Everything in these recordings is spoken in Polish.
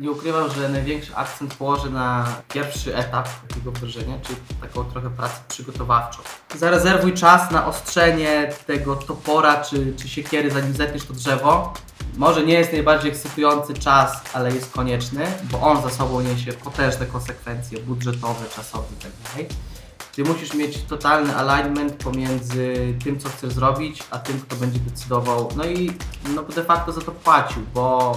Nie ukrywam, że największy akcent położę na pierwszy etap takiego wdrożenia, czyli taką trochę pracę przygotowawczą. Zarezerwuj czas na ostrzenie tego topora czy, czy siekiery, zanim zetniesz to drzewo. Może nie jest najbardziej ekscytujący czas, ale jest konieczny, bo on za sobą niesie potężne konsekwencje budżetowe, czasowe itd. Ty musisz mieć totalny alignment pomiędzy tym, co chcesz zrobić, a tym, kto będzie decydował. No i no, de facto za to płacił, bo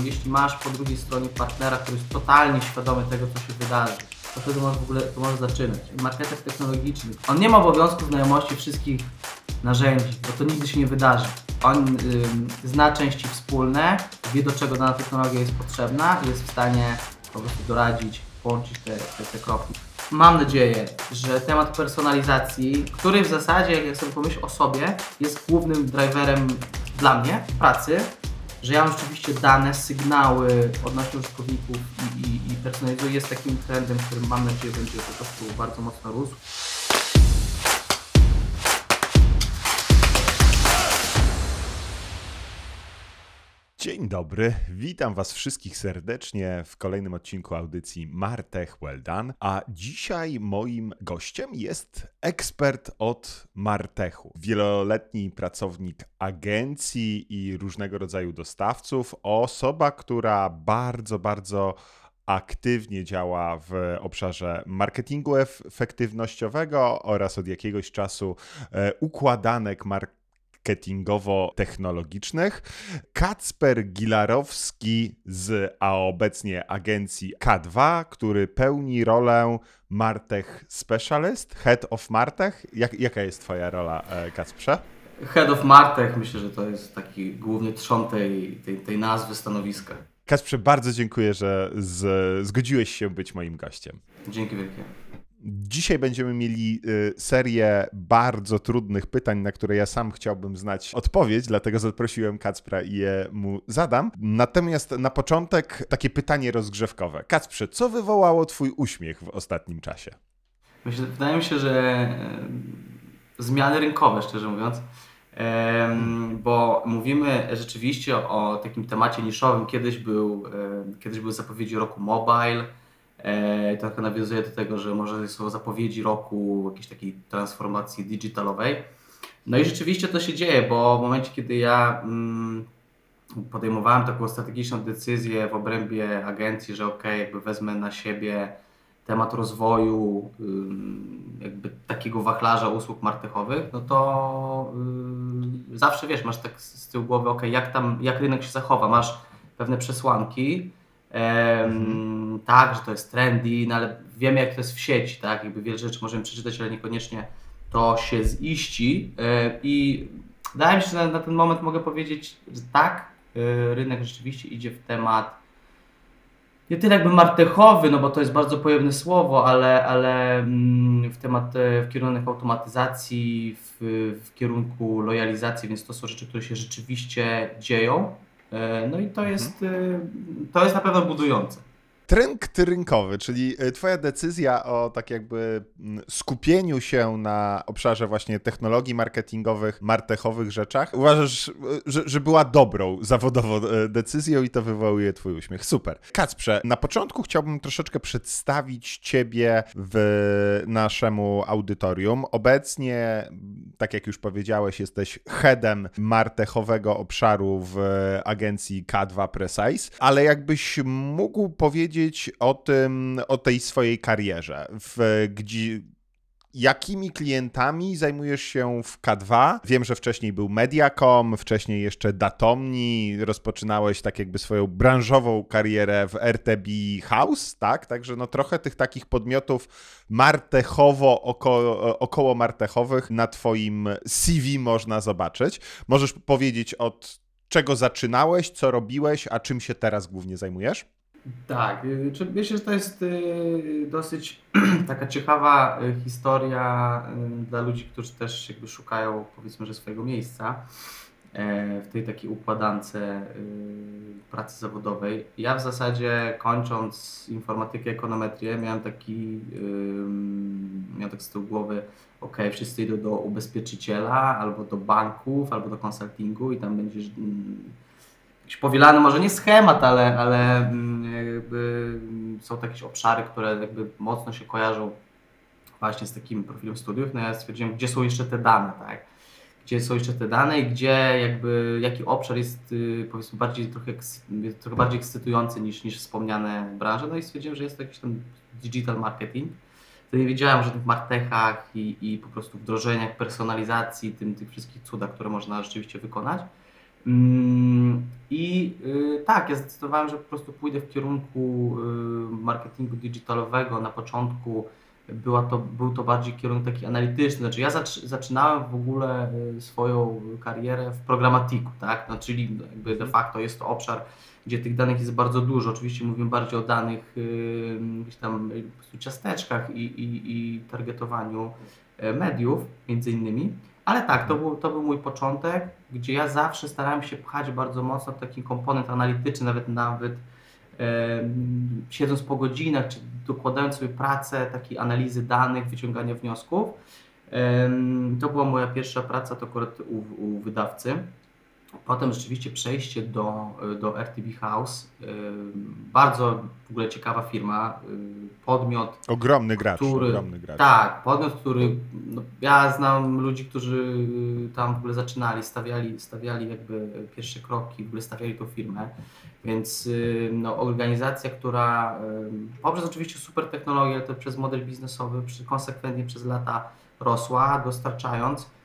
y, jeśli masz po drugiej stronie partnera, który jest totalnie świadomy tego, co się wydarzy, to wtedy możesz w ogóle to możesz zaczynać. Marketer technologiczny, on nie ma obowiązku znajomości wszystkich narzędzi, bo to nigdy się nie wydarzy. On y, zna części wspólne, wie do czego dana technologia jest potrzebna i jest w stanie po prostu doradzić, połączyć te, te, te kropki. Mam nadzieję, że temat personalizacji, który w zasadzie, jak sobie pomyślę o sobie, jest głównym driverem dla mnie pracy, że ja mam rzeczywiście dane, sygnały odnośnie użytkowników i, i, i personalizuję, jest takim trendem, który mam nadzieję będzie po prostu bardzo mocno rósł. Dzień dobry, witam Was wszystkich serdecznie w kolejnym odcinku audycji Martech Well Done. A dzisiaj moim gościem jest ekspert od Martechu. Wieloletni pracownik agencji i różnego rodzaju dostawców, osoba, która bardzo, bardzo aktywnie działa w obszarze marketingu efektywnościowego oraz od jakiegoś czasu e, układanek marketingowych marketingowo-technologicznych. Kacper Gilarowski z, a obecnie agencji K2, który pełni rolę Martech Specialist, Head of Martech. Jak, jaka jest Twoja rola, e, Kacprze? Head of Martech, myślę, że to jest taki główny trzon tej, tej, tej nazwy stanowiska. Kacprze, bardzo dziękuję, że z, zgodziłeś się być moim gościem. Dzięki wielkie. Dzisiaj będziemy mieli y, serię bardzo trudnych pytań, na które ja sam chciałbym znać odpowiedź, dlatego zaprosiłem Kacpra i je mu zadam. Natomiast na początek takie pytanie rozgrzewkowe. Kacprze, co wywołało Twój uśmiech w ostatnim czasie? Myślę, wydaje mi się, że e, zmiany rynkowe, szczerze mówiąc. Bo mówimy rzeczywiście o takim temacie niszowym. Kiedyś był, kiedyś były zapowiedzi roku mobile, E, trochę nawiązuje do tego, że może są zapowiedzi roku jakiejś takiej transformacji digitalowej. No i rzeczywiście to się dzieje, bo w momencie, kiedy ja mm, podejmowałem taką strategiczną decyzję w obrębie agencji, że ok, jakby wezmę na siebie temat rozwoju jakby takiego wachlarza usług martechowych, no to zawsze wiesz, masz tak z tyłu głowy, ok, jak tam, jak rynek się zachowa, masz pewne przesłanki, mhm. tak, że to jest trendy, no ale wiemy jak to jest w sieci, tak, jakby wiele rzeczy możemy przeczytać, ale niekoniecznie to się ziści e, i wydaje mi się, że na, na ten moment mogę powiedzieć, że tak, e, rynek rzeczywiście idzie w temat nie tyle jakby martechowy, no bo to jest bardzo pojemne słowo, ale, ale mm, w temat, e, w kierunek automatyzacji, w, w kierunku lojalizacji, więc to są rzeczy, które się rzeczywiście dzieją. E, no i to jest, e, to jest na pewno budujące. Trend rynkowy, czyli e, Twoja decyzja o tak jakby mm, skupieniu się na obszarze właśnie technologii marketingowych, martechowych rzeczach, uważasz, że, że była dobrą zawodowo decyzją i to wywołuje Twój uśmiech. Super. Kacprze, na początku chciałbym troszeczkę przedstawić Ciebie w naszemu audytorium. Obecnie tak jak już powiedziałeś, jesteś headem martechowego obszaru w agencji K2 Precise, ale jakbyś mógł powiedzieć o tym, o tej swojej karierze, w, gdzie, Jakimi klientami zajmujesz się w K2? Wiem, że wcześniej był Mediacom, wcześniej jeszcze Datomni, rozpoczynałeś tak jakby swoją branżową karierę w RTB House, tak? Także no trochę tych takich podmiotów martechowo, około, około martechowych na twoim CV można zobaczyć. Możesz powiedzieć od czego zaczynałeś, co robiłeś, a czym się teraz głównie zajmujesz? Tak, y, myślę, że to jest y, dosyć taka ciekawa y, historia dla ludzi, którzy też jakby szukają powiedzmy, że swojego miejsca e, w tej takiej układance pracy zawodowej. Ja w zasadzie kończąc informatykę, ekonometrię miałem taki, miałem tak z tyłu głowy, ok, wszyscy idą do ubezpieczyciela, albo do banków, albo do konsultingu i tam będziesz jakiś powielany, może nie schemat, ale, ale mm, jakby są jakieś obszary, które jakby mocno się kojarzą właśnie z takim profilem studiów. No ja stwierdziłem, gdzie są jeszcze te dane, tak? Gdzie są jeszcze te dane i gdzie jakby, jaki obszar jest y, powiedzmy bardziej trochę, trochę bardziej ekscytujący niż, niż wspomniane branże. No i stwierdziłem, że jest to jakiś tam digital marketing. To nie wiedziałem o żadnych martechach i, i po prostu wdrożeniach, personalizacji, tym, tych wszystkich cudach, które można rzeczywiście wykonać. Mm, I y, tak, ja zdecydowałem, że po prostu pójdę w kierunku y, marketingu digitalowego. Na początku była to, był to bardziej kierunek taki analityczny. Znaczy ja zaczynałem w ogóle y, swoją karierę w programatiku, tak? No, czyli jakby de facto jest to obszar, gdzie tych danych jest bardzo dużo. Oczywiście mówimy bardziej o danych, gdzieś tam po ciasteczkach i, i, i targetowaniu mediów między innymi. Ale tak, to był, to był mój początek, gdzie ja zawsze starałem się pchać bardzo mocno w taki komponent analityczny, nawet nawet e, siedząc po godzinach, czy dokładając sobie pracę takiej analizy danych, wyciągania wniosków. E, to była moja pierwsza praca, to akurat u, u wydawcy. Potem rzeczywiście przejście do, do RTB House. Y, bardzo w ogóle ciekawa firma. Y, podmiot. Ogromny gracz. Który, ogromny gracz. Tak, podmiot, który. No, ja znam ludzi, którzy tam w ogóle zaczynali, stawiali, stawiali jakby pierwsze kroki, w ogóle stawiali tą firmę. Więc y, no, organizacja, która poprzez oczywiście super technologię, ale to przez model biznesowy, konsekwentnie przez lata rosła, dostarczając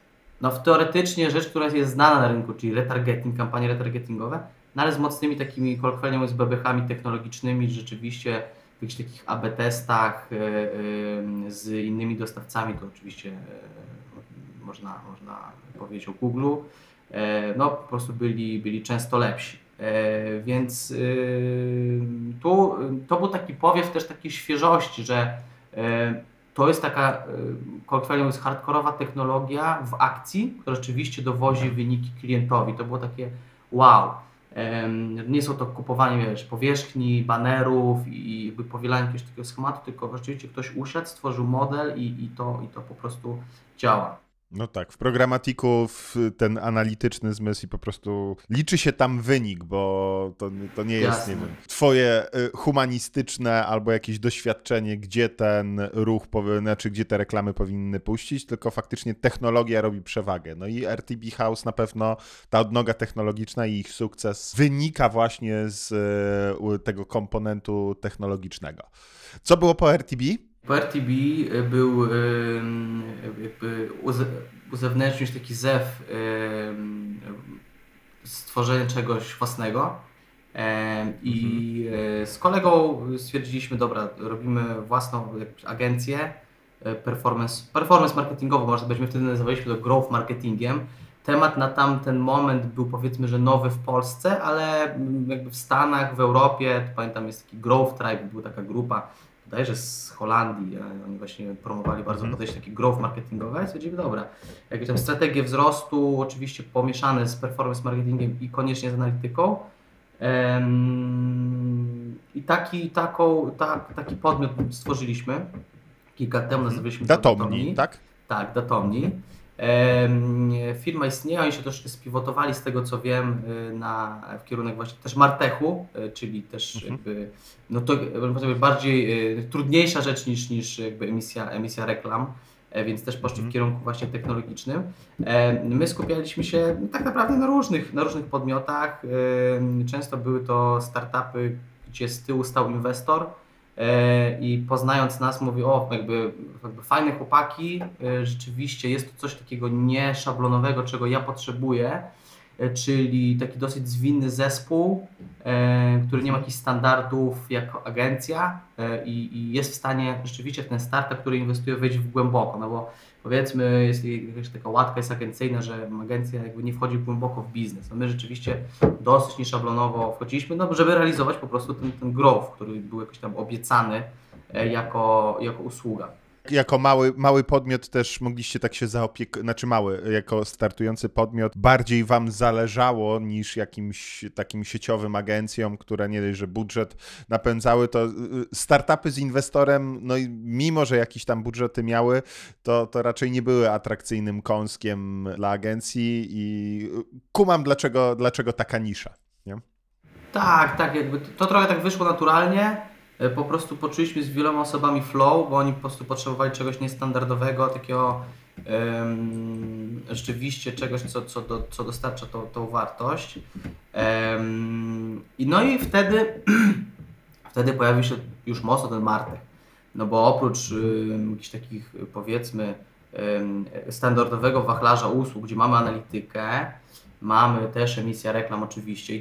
no teoretycznie rzecz, która jest znana na rynku, czyli retargeting, kampanie retargetingowe, no ale z mocnymi takimi kolokwialnie mówiąc bebechami technologicznymi, rzeczywiście w jakichś takich AB testach e, e, z innymi dostawcami, to oczywiście e, można, można powiedzieć o Google, no po prostu byli, byli często lepsi. Więc tu to był taki powiew też takiej świeżości, że to jest taka, y, kolokwialnie mówiąc, hardkorowa technologia w akcji, która rzeczywiście dowozi wyniki klientowi. To było takie wow. Nie są to kupowanie wiesz, powierzchni, banerów i jakby powielanie jakiegoś takiego schematu, tylko rzeczywiście ktoś usiadł, stworzył model i, i, to, i to po prostu działa. No tak, w programatiku ten analityczny zmysł i po prostu liczy się tam wynik, bo to, to nie jest, Jasne. nie wiem, twoje y, humanistyczne albo jakieś doświadczenie, gdzie ten ruch, znaczy gdzie te reklamy powinny puścić, tylko faktycznie technologia robi przewagę. No i RTB House na pewno, ta odnoga technologiczna i ich sukces wynika właśnie z y, tego komponentu technologicznego. Co było po RTB? Po RTB y, był jakby uzewnętrznić taki zew stworzenia czegoś własnego. I mhm. z kolegą stwierdziliśmy, dobra, robimy własną agencję e, performance, performance marketingową, może byśmy wtedy nazywaliśmy to growth marketingiem. Temat na tamten moment był powiedzmy, że nowy w Polsce, ale jakby w Stanach, w Europie, pamiętam jest taki Growth Tribe, była taka grupa bodajże z Holandii, oni właśnie promowali bardzo mm. podejście takie growth marketingowe, stwierdzili, dobra, jakieś tam strategie wzrostu, oczywiście pomieszane z performance marketingiem i koniecznie z analityką. I taki, taką, tak, taki podmiot stworzyliśmy. Kilka lat temu nazywaliśmy Datomni, tak? Tak, Datomni. Firma istnieje, oni się troszkę spiwotowali z tego co wiem y, na, w kierunek właśnie też Martechu, y, czyli też mhm. jakby, no to bardziej y, trudniejsza rzecz niż, niż jakby emisja, emisja reklam, e, więc też poszli mhm. w kierunku właśnie technologicznym. My skupialiśmy się tak naprawdę na różnych, na różnych podmiotach. Często były to startupy, gdzie z tyłu stał inwestor, i poznając nas mówi, o jakby, jakby fajne chłopaki, e, rzeczywiście jest to coś takiego nieszablonowego, czego ja potrzebuję, e, czyli taki dosyć zwinny zespół, który nie ma jakichś standardów jako agencja i, i jest w stanie rzeczywiście w ten startup, który inwestuje, wejść w głęboko, no bo powiedzmy, jest jakaś taka łatka jest agencyjna, że agencja jakby nie wchodzi głęboko w biznes. No my rzeczywiście dosyć nieszablonowo wchodziliśmy, no, żeby realizować po prostu ten, ten growth, który był jakoś tam obiecany e, jako, jako usługa. Jako mały, mały podmiot też mogliście tak się zaopiekować, znaczy mały, jako startujący podmiot, bardziej wam zależało niż jakimś takim sieciowym agencjom, które nie dość, że budżet napędzały, to y, startupy z inwestorem, no i mimo, że jakiś tam budżety miały, to, to raczej nie były atrakcyjnym kąskiem dla agencji i kumam dlaczego, dlaczego taka nisza. Nie? Tak, tak, jakby to trochę tak wyszło naturalnie. E, po prostu poczuliśmy z wieloma osobami flow, bo oni po prostu potrzebowali czegoś niestandardowego, takiego um, rzeczywiście czegoś, co, co, do, co dostarcza tą, tą wartość. Um, I no i wtedy, wtedy pojawił się już mocno ten Martek. No bo oprócz um, jakichś takich powiedzmy standardowego wachlarza usług, gdzie mamy analitykę, mamy też emisję reklam oczywiście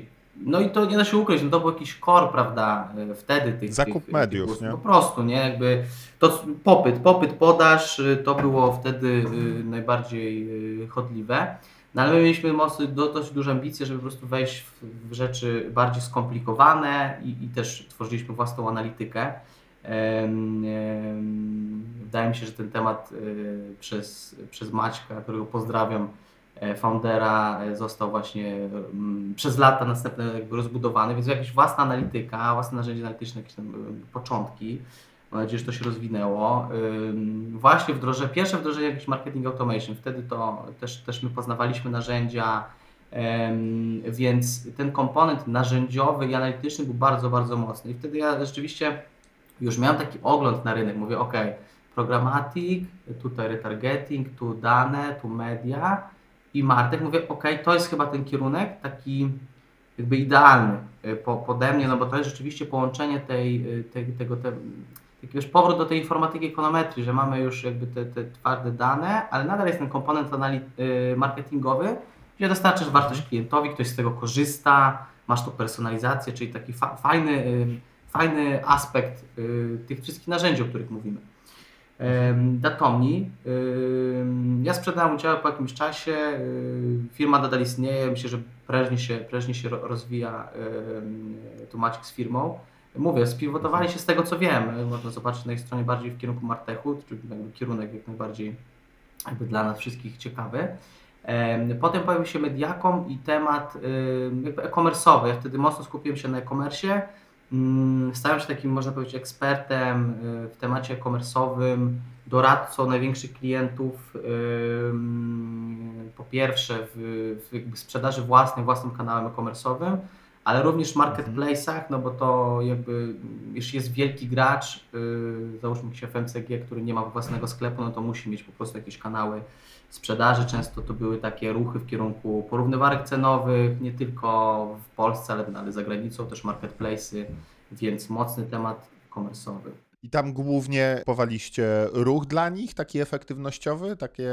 no i to nie da się ukryć, no to był jakiś core, prawda, e, wtedy tych Zakup tych, mediów, tych nie? Po prostu, nie, jakby to popyt, popyt, podaż, y, to było wtedy y, najbardziej chodliwe. No ale my mieliśmy mocno, dość duże ambicje, żeby po prostu wejść w, rzeczy bardziej skomplikowane i, i, też tworzyliśmy własną analitykę. Wydaje mi się, że ten temat przez, przez Maćka, którego pozdrawiam, E, foundera e, został właśnie mm, przez lata następne jakby rozbudowany, więc jakaś własna analityka, własne narzędzie analityczne, jakieś tam e, początki. Mam nadzieję, że to się rozwinęło. Właśnie wdroże, pierwsze wdrożenie jakiś marketing automation, wtedy to też, też my poznawaliśmy narzędzia, więc ten komponent narzędziowy i analityczny był bardzo, bardzo mocny. I wtedy ja rzeczywiście już miałem taki ogląd na rynek. Mówię, ok, programatik, tutaj retargeting, tu dane, tu media i Martek, mówię, ok, to jest chyba ten kierunek taki jakby idealny y, po, pode mnie, no bo to jest rzeczywiście połączenie tej, y, tej tego, te, taki już powrót do tej informatyki ekonometrii, że mamy już jakby te, te twarde dane, ale nadal jest ten komponent y, marketingowy, gdzie dostarczysz wartość klientowi, ktoś z tego korzysta, masz tu personalizację, czyli taki fa fajny, fajny aspekt tych wszystkich narzędzi, o których mówimy. Datomi. Ja sprzedałem udział po jakimś czasie. Firma nadal istnieje. Myślę, że prężnie się, prężnie się rozwija tu Maciek z firmą. Mówię, spiwotowali się z tego co wiem. Można zobaczyć na ich stronie bardziej w kierunku Martechu, czyli kierunek jak najbardziej jakby dla nas wszystkich ciekawy. Potem pojawił się Mediacom i temat e-commerce'owy. Ja wtedy mocno skupiłem się na e-commerce Mm, stałem się takim, można powiedzieć, ekspertem y, w temacie e-commerce'owym, doradcą największych klientów, po pierwsze w, w sprzedaży własnej, własnym kanałem e-commerce'owym, ale również w marketplace'ach, no bo to jakby, jeśli jest wielki gracz, y, załóżmy jakiś FMCG, który nie ma własnego sklepu, no to musi mieć po prostu jakieś kanały sprzedaży. Często to były takie ruchy w kierunku porównywarek cenowych, nie tylko w Polsce, ale, ale za granicą, też marketplace'y, więc mocny temat komersowy. I tam głównie powaliście ruch dla nich, taki efektywnościowy, takie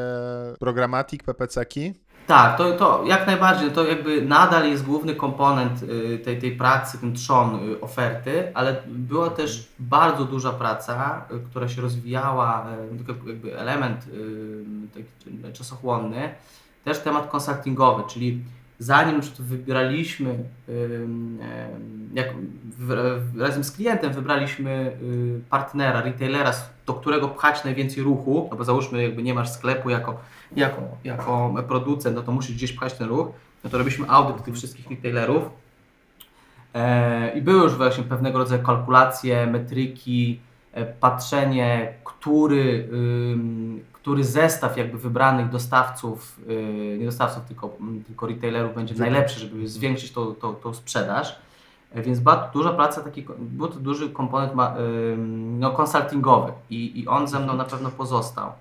programatik, PPC-ki? Tak, to, to jak najbardziej, to jakby nadal jest główny komponent y, tej, tej pracy, ten trzon y, oferty, ale była też bardzo duża praca, y, która się rozwijała, jakby element taki czasochłonny, też temat konsultingowy, czyli zanim wybraliśmy, jak razem z klientem wybraliśmy partnera, retailera, do którego pchać najwięcej ruchu, no bo załóżmy jakby nie masz sklepu jako, jako, jako producent, no to musisz gdzieś pchać ten ruch, no to robiliśmy audyt tych wszystkich retailerów e, i były już właśnie pewnego rodzaju kalkulacje, metryki, e, patrzenie, który, który zestaw jakby wybranych dostawców, y, nie dostawców, tylko, tylko retailerów będzie najlepszy, żeby zwiększyć tą, tą, tą sprzedaż. Więc była duża praca, taki, był to duży komponent no, konsultingowy i, i on ze mną na pewno pozostał.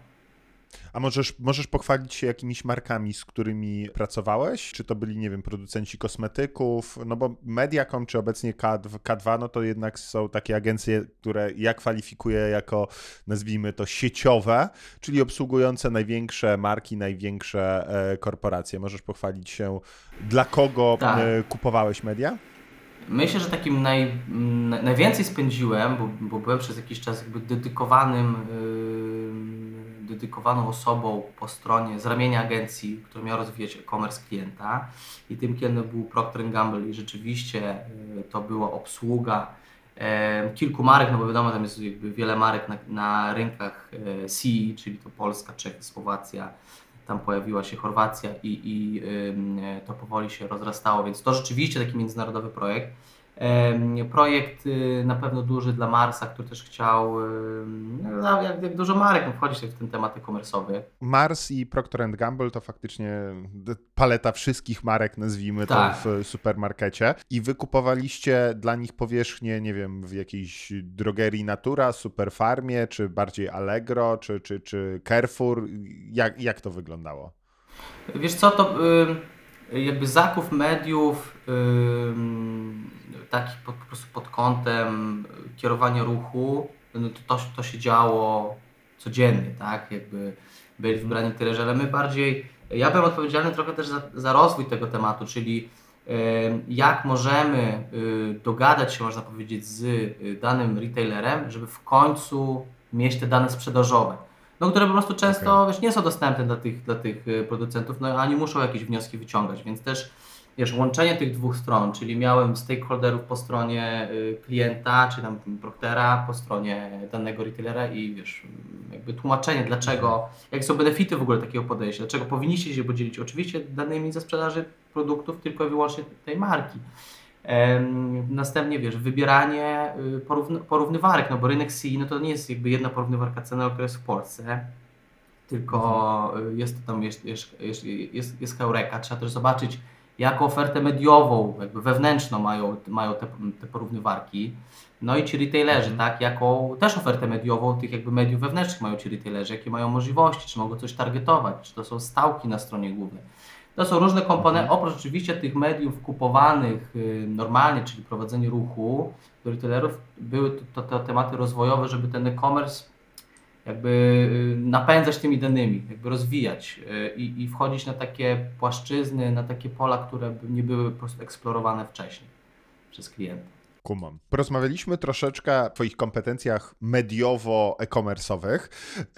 A możesz, możesz pochwalić się jakimiś markami, z którymi pracowałeś? Czy to byli, nie wiem, producenci kosmetyków? No bo Mediacom czy obecnie K2, K2 no to jednak są takie agencje, które ja kwalifikuję jako, nazwijmy to, sieciowe, czyli obsługujące największe marki, największe e, korporacje. Możesz pochwalić się, dla kogo tak. e, kupowałeś media? Myślę, że takim naj, najwięcej spędziłem, bo, bo byłem przez jakiś czas jakby dedykowanym dedykowaną osobą po stronie z ramienia agencji, która miała rozwijać e-commerce klienta. I tym klientem był Procter Gamble. I rzeczywiście e, to była obsługa e, kilku marek, no bo wiadomo, tam jest jakby wiele marek na, na rynkach CE, czyli to Polska, Czechy, Słowacja, tam pojawiła się Chorwacja i, i to powoli się rozrastało, więc to rzeczywiście taki międzynarodowy projekt. Projekt y, na pewno duży dla Marsa, który też chciał, no, jak, jak dużo marek, no, wchodzić w ten temat e-commerce'owy. Mars i Procter Gamble to faktycznie paleta wszystkich marek, nazwijmy tak. to w supermarkecie. I wykupowaliście dla nich powierzchnię, nie wiem, w jakiejś drogerii Natura, Superfarmie, czy bardziej Allegro, czy, czy, czy Carrefour. Jak, jak to wyglądało? Wiesz co, to jakby zakup mediów taki po, po prostu pod kątem kierowania ruchu, no to, to, to się działo codziennie, tak? Jakby byli wybrani tyleż, ale my bardziej, ja byłem odpowiedzialny trochę też za, za rozwój tego tematu, czyli jak możemy y, dogadać się, można powiedzieć, z y, danym retailerem, żeby w końcu mieć te dane sprzedażowe no, które po prostu często okay. wiesz, nie są dostępne dla tych, dla tych y, producentów, no ani muszą jakieś wnioski wyciągać, więc też wiesz, łączenie tych dwóch stron, czyli miałem stakeholderów po stronie y, klienta, czy tam Proctera, po stronie danego retailera i wiesz, jakby tłumaczenie dlaczego, jakie są benefity w ogóle takiego podejścia, dlaczego powinniście się podzielić oczywiście danymi ze sprzedaży produktów tylko i wyłącznie tej marki. Następnie wiesz, wybieranie y, porówny, porównywarek, no bo rynek CI no to nie jest jakby jedna porównywarka ceny, która jest w Polsce, tylko mhm. jest tam jest, jest, jest, jest Heureka. Trzeba też zobaczyć, jaką ofertę mediową, jakby wewnętrzną mają, mają te, te porównywarki. No i ci retailerzy, mhm. tak, jaką też ofertę mediową tych jakby mediów wewnętrznych mają ci retailerzy, jakie mają możliwości, czy mogą coś targetować, czy to są stałki na stronie głównej. To są różne komponenty, mhm. oprócz oczywiście tych mediów kupowanych y, normalnie, czyli prowadzenie ruchu do retailerów, były to, to, to tematy rozwojowe, żeby ten e-commerce jakby y, napędzać tymi danymi, jakby rozwijać y, i, i wchodzić na takie płaszczyzny, na takie pola, które nie były po prostu eksplorowane wcześniej przez klienta. Kumam. Porozmawialiśmy troszeczkę o Twoich kompetencjach mediowo-e-commerce'owych,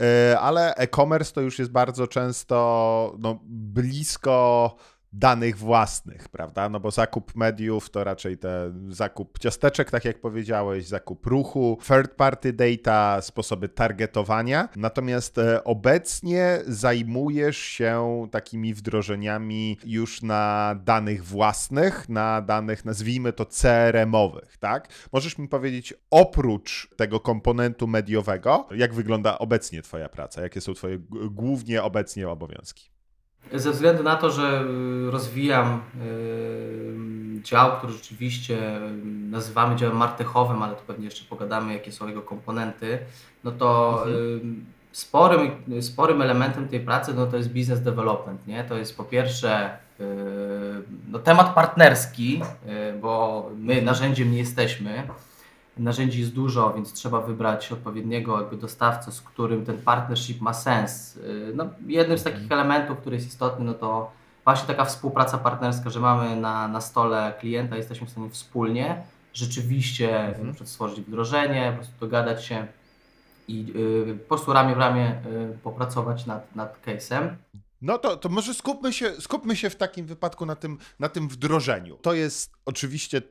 e, ale e-commerce to już jest bardzo często no, blisko danych własnych, prawda? No bo zakup mediów to raczej te zakup ciasteczek, tak jak powiedziałeś, zakup ruchu, third party data, sposoby targetowania. Natomiast e, obecnie zajmujesz się takimi wdrożeniami już na danych własnych, na danych nazwijmy to CRM-owych, tak? Możesz mi powiedzieć oprócz tego komponentu mediowego, jak wygląda obecnie twoja praca? Jakie są twoje głównie obecnie obowiązki? Ze względu na to, że y, rozwijam y, dział, który rzeczywiście nazywamy działem martechowym, ale to pewnie jeszcze pogadamy, jakie są jego komponenty, no to mhm. sporym, sporym elementem tej pracy no to jest business development. Nie? To jest po pierwsze y, no, temat partnerski, bo my narzędziem nie jesteśmy, narzędzi jest dużo, więc trzeba wybrać odpowiedniego jakby dostawcę, z którym ten partnership ma sens. Y, no, jednym z takich mhm. elementów, który jest istotny, no to właśnie taka współpraca partnerska, że mamy na, na stole klienta, jesteśmy w stanie wspólnie rzeczywiście mhm. stworzyć wdrożenie, po prostu dogadać się i y, po prostu ramię w ramię y, popracować nad, nad case'em. No to, to może skupmy się, skupmy się w takim wypadku na tym, na tym wdrożeniu. To jest oczywiście,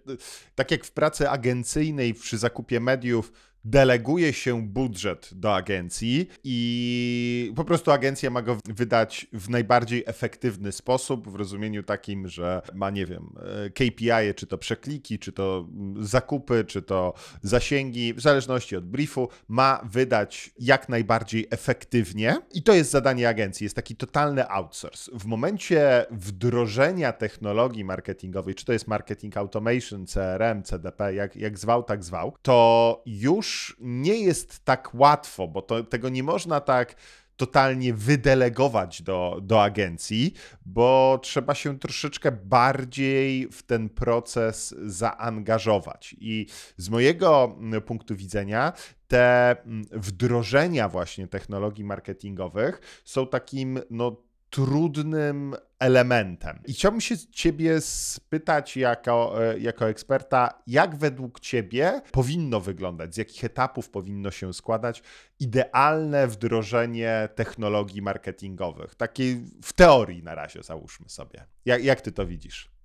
tak jak w pracy agencyjnej przy zakupie mediów, deleguje się budżet do agencji i po prostu agencja ma go wydać w najbardziej efektywny sposób, w rozumieniu takim, że ma, nie wiem, e, KPI, czy to przekliki, czy to zakupy, czy to zasięgi, w zależności od briefu, ma wydać jak najbardziej efektywnie i to jest zadanie agencji, jest taki totalny outsource. W momencie wdrożenia technologii marketingowej, czy to jest marketing automation, CRM, CDP, jak, jak zwał, tak zwał, to już nie jest tak łatwo, bo to, tego nie można tak totalnie wydelegować do, do agencji, bo trzeba się troszeczkę bardziej w ten proces zaangażować. I z mojego mm, punktu widzenia, te mm, wdrożenia właśnie technologii marketingowych są takim no, trudnym elementem. I chciałbym się ciebie spytać jako, e, jako eksperta, jak według ciebie powinno wyglądać, z jakich etapów powinno się składać idealne wdrożenie technologii marketingowych? Takiej w teorii na razie załóżmy sobie. Jak, jak ty to widzisz?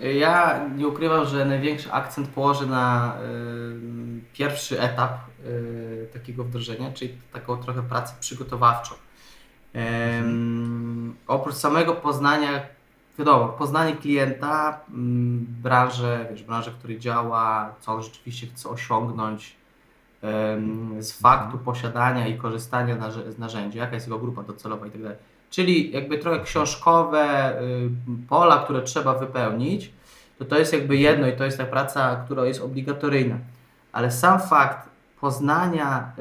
Ja nie ukrywam, że największy akcent położę na y, pierwszy etap y, takiego wdrożenia, czyli taką trochę pracę przygotowawczą. Mhm. Oprócz samego poznania wiadomo, poznanie klienta, mm, branżę, wiesz, branżę, w której działa, co on rzeczywiście chce osiągnąć, z faktu posiadania i korzystania z narzędzia, jaka jest jego grupa docelowa i tak dalej. Czyli jakby trochę książkowe y, pola, które trzeba wypełnić, to to jest jakby jedno i to jest ta praca, która jest obligatoryjna. Ale sam fakt poznania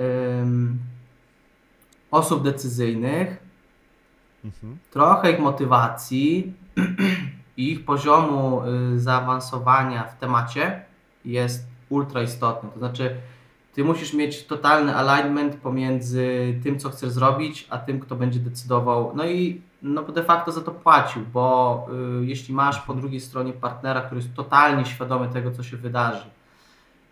osób decyzyjnych, mhm. trochę ich motywacji i ich poziomu y, zaawansowania w temacie jest ultra istotny. To znaczy, ty musisz mieć totalny alignment pomiędzy tym, co chcesz zrobić, a tym, kto będzie decydował. No i no de facto za to płacił, bo y, jeśli masz po drugiej stronie partnera, który jest totalnie świadomy tego, co się wydarzy,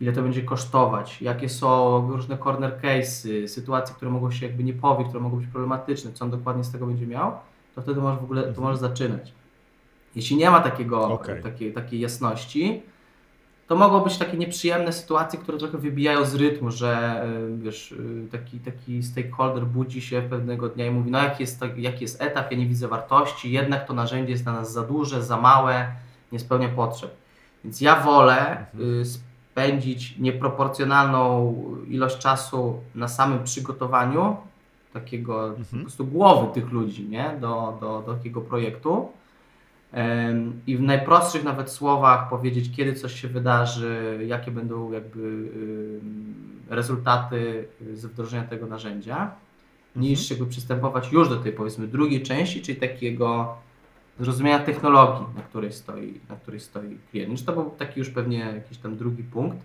ile to będzie kosztować, jakie są różne corner case'y, sytuacje, które mogą się jakby nie powie, które mogą być problematyczne, co on dokładnie z tego będzie miał, to wtedy możesz w ogóle, to możesz zaczynać. Jeśli nie ma takiego, okay. takiej, takiej jasności, to mogą być takie nieprzyjemne sytuacje, które trochę wybijają z rytmu, że y, wiesz, y, taki, taki stakeholder budzi się pewnego dnia i mówi, no jaki jest, jaki jest etap, ja nie widzę wartości, jednak to narzędzie jest dla nas za duże, za małe, nie spełnia potrzeb. Więc ja wolę mhm. Spędzić nieproporcjonalną ilość czasu na samym przygotowaniu takiego mhm. po prostu głowy tych ludzi nie? Do, do, do takiego projektu, i w najprostszych nawet słowach powiedzieć, kiedy coś się wydarzy, jakie będą jakby rezultaty z wdrożenia tego narzędzia, mhm. niż jakby przystępować już do tej powiedzmy drugiej części, czyli takiego zrozumienia technologii, na której stoi, na której stoi klient. To był taki już pewnie jakiś tam drugi punkt.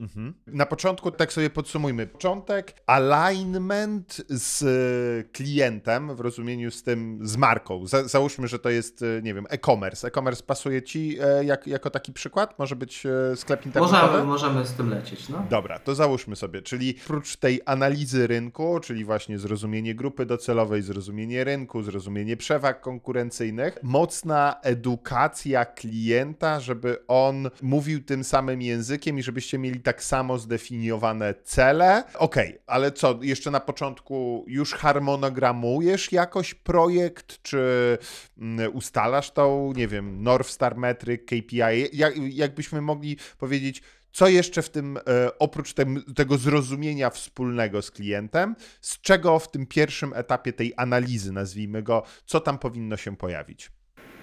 Mhm. Na początku, tak sobie podsumujmy. Początek, alignment z e, klientem w rozumieniu z tym, z marką. Za, załóżmy, że to jest, e, nie wiem, e-commerce. E-commerce pasuje ci e, jak, jako taki przykład? Może być sklep internetowy? Możemy, możemy z tym lecieć, no. Dobra, to załóżmy sobie. Czyli oprócz tej analizy rynku, czyli właśnie zrozumienie grupy docelowej, zrozumienie rynku, zrozumienie przewag konkurencyjnych, mocna edukacja klienta, żeby on mówił tym samym językiem i żebyście mieli tak samo zdefiniowane cele. Okej, okay, ale co, jeszcze na początku już harmonogramujesz jakoś projekt, czy mm, ustalasz tą, nie wiem, North Star Metric, KPI? Jak, jakbyśmy mogli powiedzieć, co jeszcze w tym, e, oprócz tego zrozumienia wspólnego z klientem, z czego w tym pierwszym etapie tej analizy, nazwijmy go, co tam powinno się pojawić?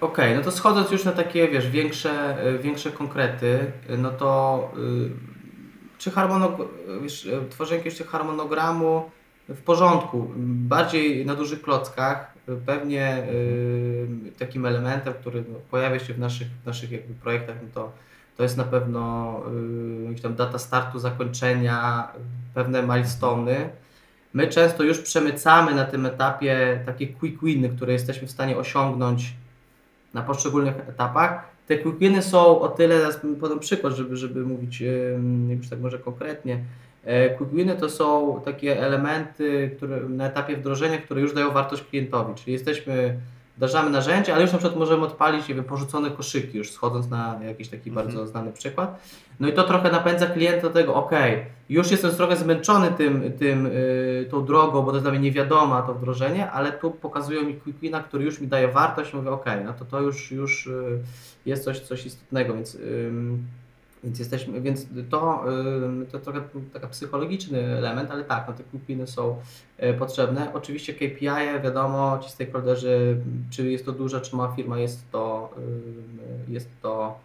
Okej, okay, no to schodząc już na takie, wiesz, większe, e, większe konkrety, no to y, czy harmonogram, wiesz, tworzenie jakiegoś harmonogramu w porządku, bardziej na dużych klockach, pewnie y, takim elementem, który no, pojawia się w naszych, w naszych jakby projektach, no to, to jest na pewno y, tam data startu, zakończenia, pewne milestony. My często już przemycamy na tym etapie takie quick winy, które jesteśmy w stanie osiągnąć na poszczególnych etapach, te quick są o tyle, teraz podam przykład, żeby, żeby mówić już tak może konkretnie. E, quick to są takie elementy, które na etapie wdrożenia, które już dają wartość klientowi, czyli jesteśmy wdrażamy narzędzie, ale już na przykład możemy odpalić, nie wiem, porzucone koszyki, już schodząc na jakiś taki mhm. bardzo znany przykład. No i to trochę napędza klienta do tego, ok, już jestem trochę zmęczony tym, tym, yy, tą drogą, bo to jest dla mnie niewiadoma to wdrożenie, ale tu pokazują mi Quickwina, który już mi daje wartość mówię, ok, no to to już, już yy, jest coś, coś istotnego, więc... Więc jesteśmy, więc to, to trochę taki psychologiczny element, ale tak, no te kupiny są e, potrzebne. Oczywiście KPI, wiadomo, ci stakeholderzy, czy jest to duża, czy mała firma, jest to, jest to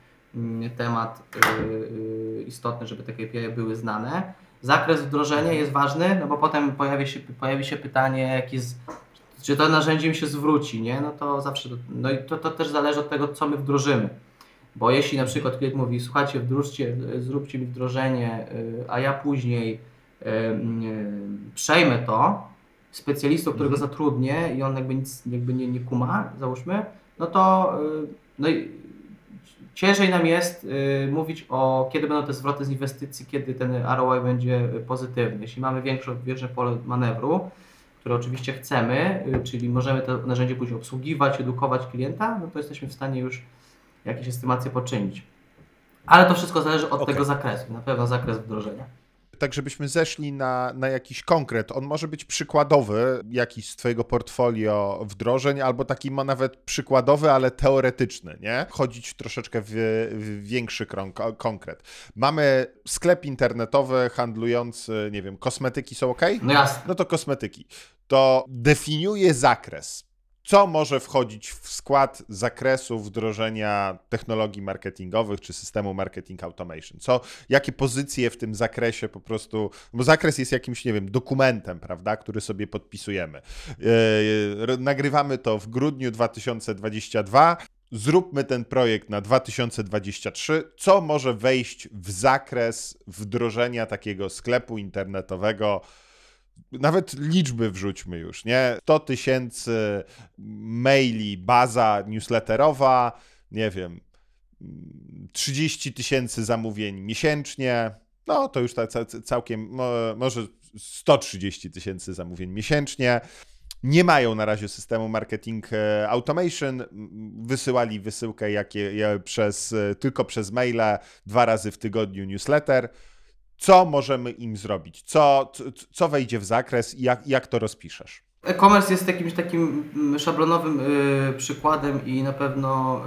temat e, istotny, żeby te KPI były znane. Zakres wdrożenia jest ważny, no bo potem pojawi się, pojawi się pytanie, jak jest, czy to narzędzie mi się zwróci, nie? No to zawsze, no i to, to też zależy od tego, co my wdrożymy. Bo jeśli na przykład klient mówi, słuchajcie, wdróżcie, zróbcie mi wdrożenie, y, a ja później y, y, przejmę to, specjalistą, którego mhm. zatrudnię i on jakby nic jakby nie, nie kuma, załóżmy, no to no i ciężej nam jest mówić o kiedy będą te zwroty z inwestycji, kiedy ten ROI będzie pozytywny. Jeśli mamy większe, większe pole manewru, które oczywiście chcemy, czyli możemy to narzędzie później obsługiwać, edukować klienta, no to jesteśmy w stanie już jakieś estymacje poczynić. Ale to wszystko zależy od okay. tego zakresu, na pewno zakres wdrożenia. Tak żebyśmy zeszli na, na jakiś konkret. On może być przykładowy, jakiś z Twojego portfolio wdrożeń, albo taki ma nawet przykładowy, ale teoretyczny, nie? Chodzić troszeczkę w, w większy krąg, konkret. Mamy sklep internetowy handlujący, nie wiem, kosmetyki są ok? No jasne. No to kosmetyki. To definiuje zakres co może wchodzić w skład zakresu wdrożenia technologii marketingowych czy systemu marketing automation? Co, jakie pozycje w tym zakresie po prostu, bo zakres jest jakimś, nie wiem, dokumentem, prawda, który sobie podpisujemy. Yy, nagrywamy to w grudniu 2022. Zróbmy ten projekt na 2023. Co może wejść w zakres wdrożenia takiego sklepu internetowego? Nawet liczby wrzućmy już, nie? 100 tysięcy maili, baza newsletterowa, nie wiem, 30 tysięcy zamówień miesięcznie, no to już tak całkiem, może 130 tysięcy zamówień miesięcznie. Nie mają na razie systemu marketing e, automation. Wysyłali wysyłkę jakie, przez, e, tylko przez maile dwa razy w tygodniu newsletter co możemy im zrobić, co, co wejdzie w zakres i jak, jak to rozpiszesz. E-commerce jest jakimś takim mm, szablonowym y, przykładem i na pewno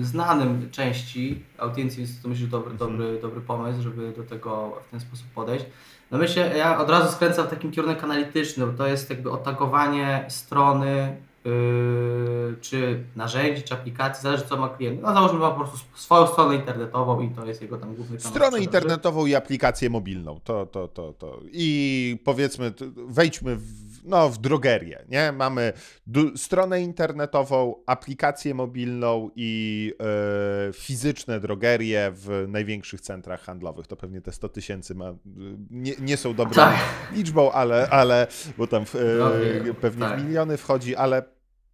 y, znanym części audiencji, więc to myślę, że dobry, mhm. dobry, dobry pomysł, żeby do tego w ten sposób podejść. No myślę, ja od razu skręcam w takim kierunek analitycznym, bo to jest jakby otagowanie strony Yy, czy narzędzi, czy aplikacji, zależy co ma klient. No załóżmy ma po prostu swoją stronę internetową i to jest jego tam główny kanał. Stronę internetową i aplikację mobilną. To, to, to, to. I powiedzmy, wejdźmy w no, w drogerię, nie? Mamy stronę internetową, aplikację mobilną i e, fizyczne drogerie w największych centrach handlowych. To pewnie te 100 tysięcy ma, nie, nie, są dobrą tak. liczbą, ale, ale bo tam w, e, pewnie tak. w miliony wchodzi, ale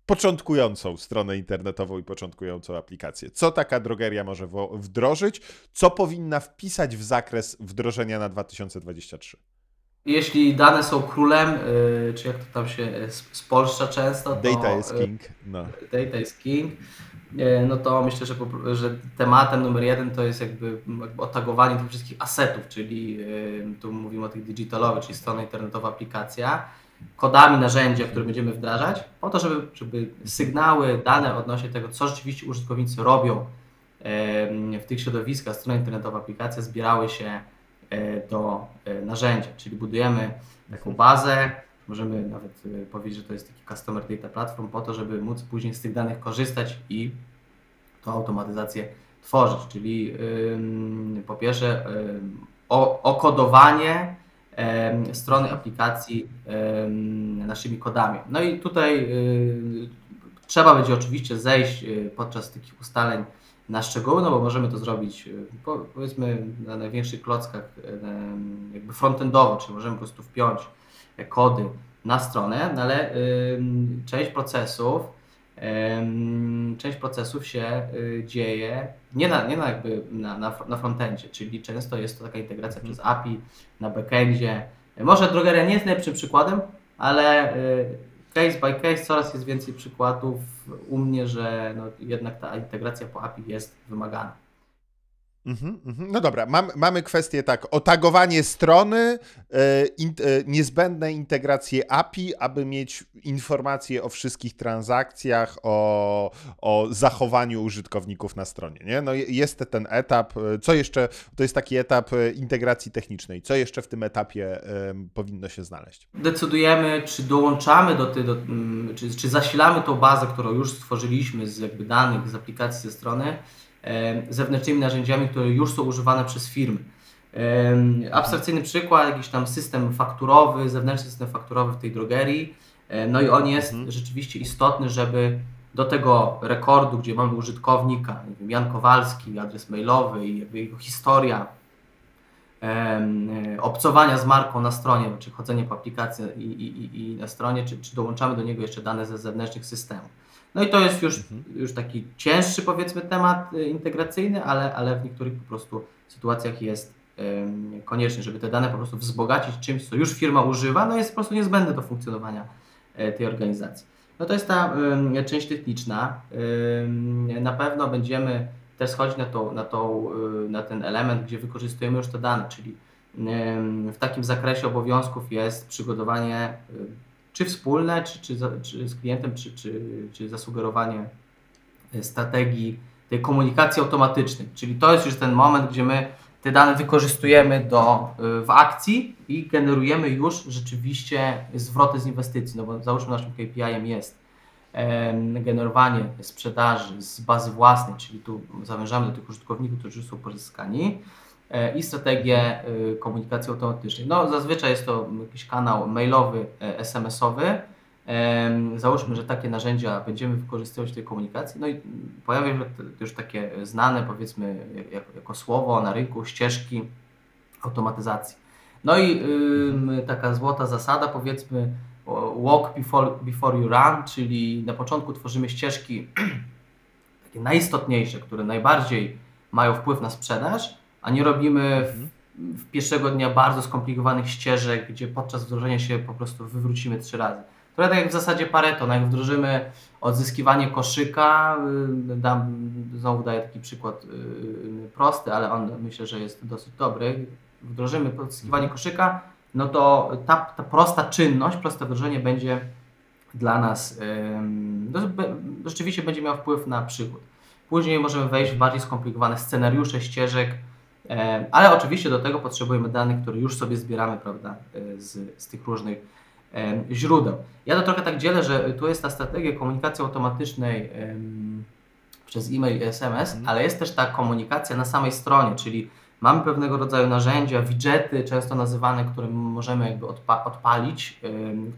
początkującą stronę internetową i początkującą aplikację. Co taka drogeria może wdrożyć? Co powinna wpisać w zakres wdrożenia na 2023? Jeśli dane są królem, yy, czy jak to tam się spolszcza często, to... Data is king. No. Data is king. No to myślę, że, że tematem numer jeden to jest jakby, jakby otagowanie tych wszystkich asetów, czyli tu mówimy o tych digitalowych, czyli strona internetowa, aplikacja, kodami narzędzia, które będziemy wdrażać, po to, żeby, żeby sygnały, dane odnośnie tego, co rzeczywiście użytkownicy robią w tych środowiskach, strona internetowa, aplikacja, zbierały się do e, narzędzia, czyli budujemy taką bazę, możemy nawet e, powiedzieć, że to jest taki Customer Data Platform po to, żeby móc później z tych danych korzystać i tą automatyzację tworzyć, czyli po pierwsze okodowanie strony aplikacji naszymi kodami. No i tutaj trzeba będzie oczywiście zejść podczas takich ustaleń na szczegóły, no bo możemy to zrobić e, powiedzmy na największych klockach e, jakby frontendowo, czyli możemy po prostu wpiąć kody na stronę, no ale część procesów część procesów się e, dzieje nie na, nie na jakby na, na, na frontendzie, czyli często jest to taka integracja mhm. przez API na backendzie. Może Drogeria nie jest najlepszym przykładem, ale case by case coraz jest więcej przykładów u mnie, że no jednak ta integracja po API jest wymagana. Mm -hmm, no dobra, Mam, mamy kwestię tak, otagowanie strony, e, in, e, niezbędne integracje API, aby mieć informacje o wszystkich transakcjach, o, o zachowaniu użytkowników na stronie. Nie? No jest ten etap, e, co jeszcze, to jest taki etap integracji technicznej, co jeszcze w tym etapie powinno się znaleźć? Decydujemy, czy dołączamy do tej, do, mm, czy, czy zasilamy tą bazę, którą już stworzyliśmy z jakby danych, z aplikacji ze strony, zewnętrznymi narzędziami, które już są używane przez firmy. Abstrakcyjny przykład, jakiś tam system fakturowy, zewnętrzny system fakturowy w tej drogerii. No i on jest mhm. rzeczywiście istotny, żeby do tego rekordu, gdzie mamy użytkownika, nie wiem, Jan Kowalski, adres mailowy i jego historia obcowania z marką na stronie, czy chodzenie po aplikacji i, i, i na stronie, czy, czy dołączamy do niego jeszcze dane ze zewnętrznych systemów. No i to jest już, mhm. już taki cięższy powiedzmy temat y, integracyjny, ale, ale w niektórych po prostu sytuacjach jest konieczny, żeby te dane po prostu wzbogacić czymś, co już firma używa, no jest po prostu niezbędne do funkcjonowania e, tej organizacji. No to jest ta część techniczna. Na pewno będziemy też schodzić na, tą, na, tą, y, na ten element, gdzie wykorzystujemy już te dane, czyli w takim zakresie obowiązków jest przygotowanie czy wspólne, czy, czy, czy z klientem, czy, czy, czy zasugerowanie strategii tej komunikacji automatycznej. Czyli to jest już ten moment, gdzie my te dane wykorzystujemy do, w akcji i generujemy już rzeczywiście zwroty z inwestycji. No bo załóżmy naszym KPI-em jest generowanie sprzedaży z bazy własnej, czyli tu zawężamy do tych użytkowników, którzy są pozyskani e, i strategię e, komunikacji automatycznej. No zazwyczaj jest to jakiś kanał mailowy, e, SMS-owy. Załóżmy, że takie narzędzia będziemy wykorzystywać w tej komunikacji, no i pojawią się już takie znane, powiedzmy, jako słowo na rynku ścieżki automatyzacji. No i taka złota zasada, powiedzmy, walk before, before you run, czyli na początku tworzymy ścieżki takie najistotniejsze, które najbardziej mają wpływ na sprzedaż, a nie robimy w, mhm. w pierwszego dnia bardzo skomplikowanych ścieżek, gdzie podczas wdrożenia się po prostu wywrócimy trzy razy. To tak jak w zasadzie Pareto, no jak wdrożymy odzyskiwanie koszyka, y, dam, znowu daję taki przykład yy, prosty, ale on myślę, że jest dosyć dobry. Wdrożymy odzyskiwanie mhm. koszyka, no to ta, ta prosta czynność, proste wdrożenie będzie dla nas, rzeczywiście będzie miał wpływ na przychód. Później możemy wejść w bardziej skomplikowane scenariusze, ścieżek, ale oczywiście do tego potrzebujemy danych, które już sobie zbieramy prawda, yy, z, z tych różnych źródeł. Ja to trochę tak dzielę, że tu jest ta strategia komunikacji automatycznej przez e-mail i SMS, mhm. ale jest też ta komunikacja na samej stronie, czyli Mamy pewnego rodzaju narzędzia, widgety, często nazywane, które możemy jakby odpa odpalić,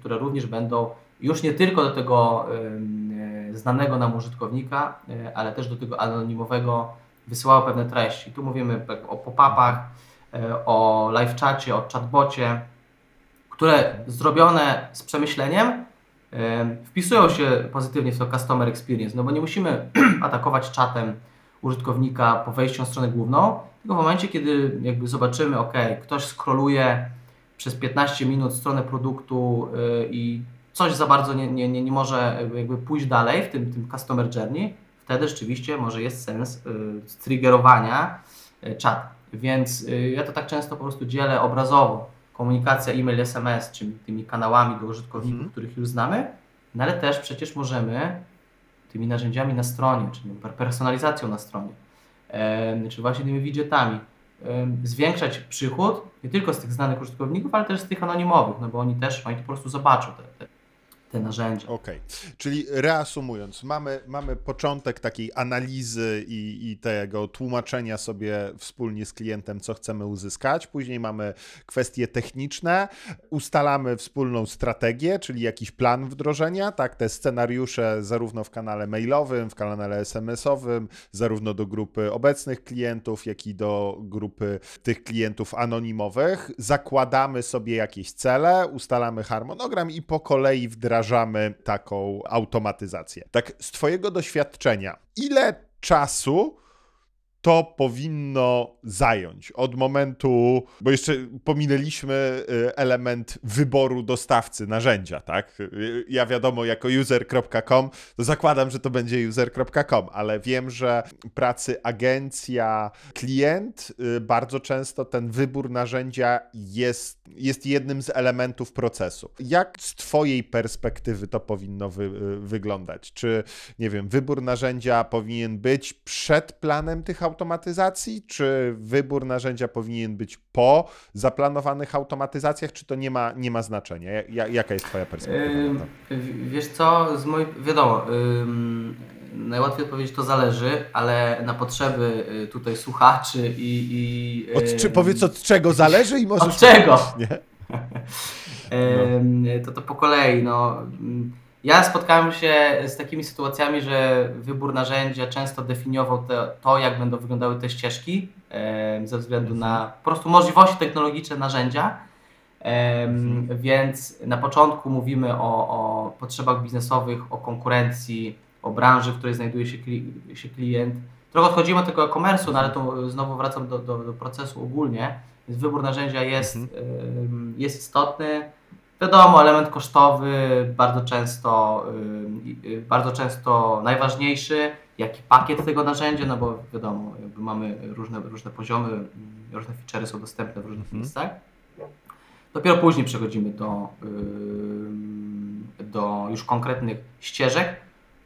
które również będą już nie tylko do tego znanego nam użytkownika, e, ale też do tego anonimowego wysyłały pewne treści. Tu mówimy o pop-upach, e, o live czacie, o chatbocie, które zrobione z przemyśleniem wpisują się pozytywnie w to customer experience, no bo nie musimy atakować czatem użytkownika po wejściu na stronę główną, tylko w momencie, kiedy jakby zobaczymy, ok, ktoś skroluje przez 15 minut stronę produktu yy, i coś za bardzo nie, nie, nie, nie może jakby pójść dalej w tym, tym customer journey, wtedy rzeczywiście może jest sens yy, triggerowania yy, czata. Więc yy, ja to tak często po prostu dzielę obrazowo. Komunikacja e-mail, SMS, czyli tymi kanałami do użytkowników, mm. których już znamy, no ale też przecież możemy tymi narzędziami na stronie, czyli personalizacją na stronie, czy właśnie tymi widgetami, zwiększać przychód nie tylko z tych znanych użytkowników, ale też z tych anonimowych, no bo oni też, oni po prostu zobaczą te, te te narzędzia. Okej, okay. czyli reasumując, mamy, mamy początek takiej analizy i, i tego tłumaczenia sobie wspólnie z klientem, co chcemy uzyskać. Później mamy kwestie techniczne, ustalamy wspólną strategię, czyli jakiś plan wdrożenia, tak, te scenariusze zarówno w kanale mailowym, w kanale SMS-owym, zarówno do grupy obecnych klientów, jak i do grupy tych klientów anonimowych. Zakładamy sobie jakieś cele, ustalamy harmonogram i po kolei wdrażamy wdrażamy taką automatyzację. Tak, z Twojego doświadczenia, ile czasu to powinno zająć od momentu, bo jeszcze pominęliśmy y, element wyboru dostawcy narzędzia, tak? Y, ja wiadomo, jako user.com, to zakładam, że to będzie user.com, ale wiem, że pracy agencja, klient, y, bardzo często ten wybór narzędzia jest, jest jednym z elementów procesu. Jak z Twojej perspektywy to powinno wy, wyglądać? Czy, nie wiem, wybór narzędzia powinien być przed planem tych automatyzacji, czy wybór narzędzia powinien być po zaplanowanych automatyzacjach, czy to nie ma, nie ma znaczenia? jaka jest Twoja perspektywa? Wiesz co, z mojej, wiadomo, najłatwiej odpowiedzieć to zależy, ale na potrzeby y, tutaj słuchaczy i... i od, czy, powiedz od czego zależy i możesz... Od czego? Nie? no. to, to po kolei, no ja spotkałem się z takimi sytuacjami, że wybór narzędzia często definiował te, to, jak będą wyglądały te ścieżki, e, ze względu na po prostu możliwości technologiczne narzędzia. E, więc na początku mówimy o, o, potrzebach biznesowych, o konkurencji, o branży, w której znajduje się, kli, się klient. Trochę odchodzimy od tego e-commerce'u, no ale to znowu wracam do, do, do, procesu ogólnie. Więc wybór narzędzia jest, mhm. jest istotny. Wiadomo, element kosztowy bardzo często, yy, bardzo często najważniejszy, jaki pakiet tego narzędzia, no bo wiadomo, jakby mamy różne, różne poziomy różne feature'y są dostępne w różnych mhm. miejscach. Dopiero później przechodzimy do, do już konkretnych ścieżek,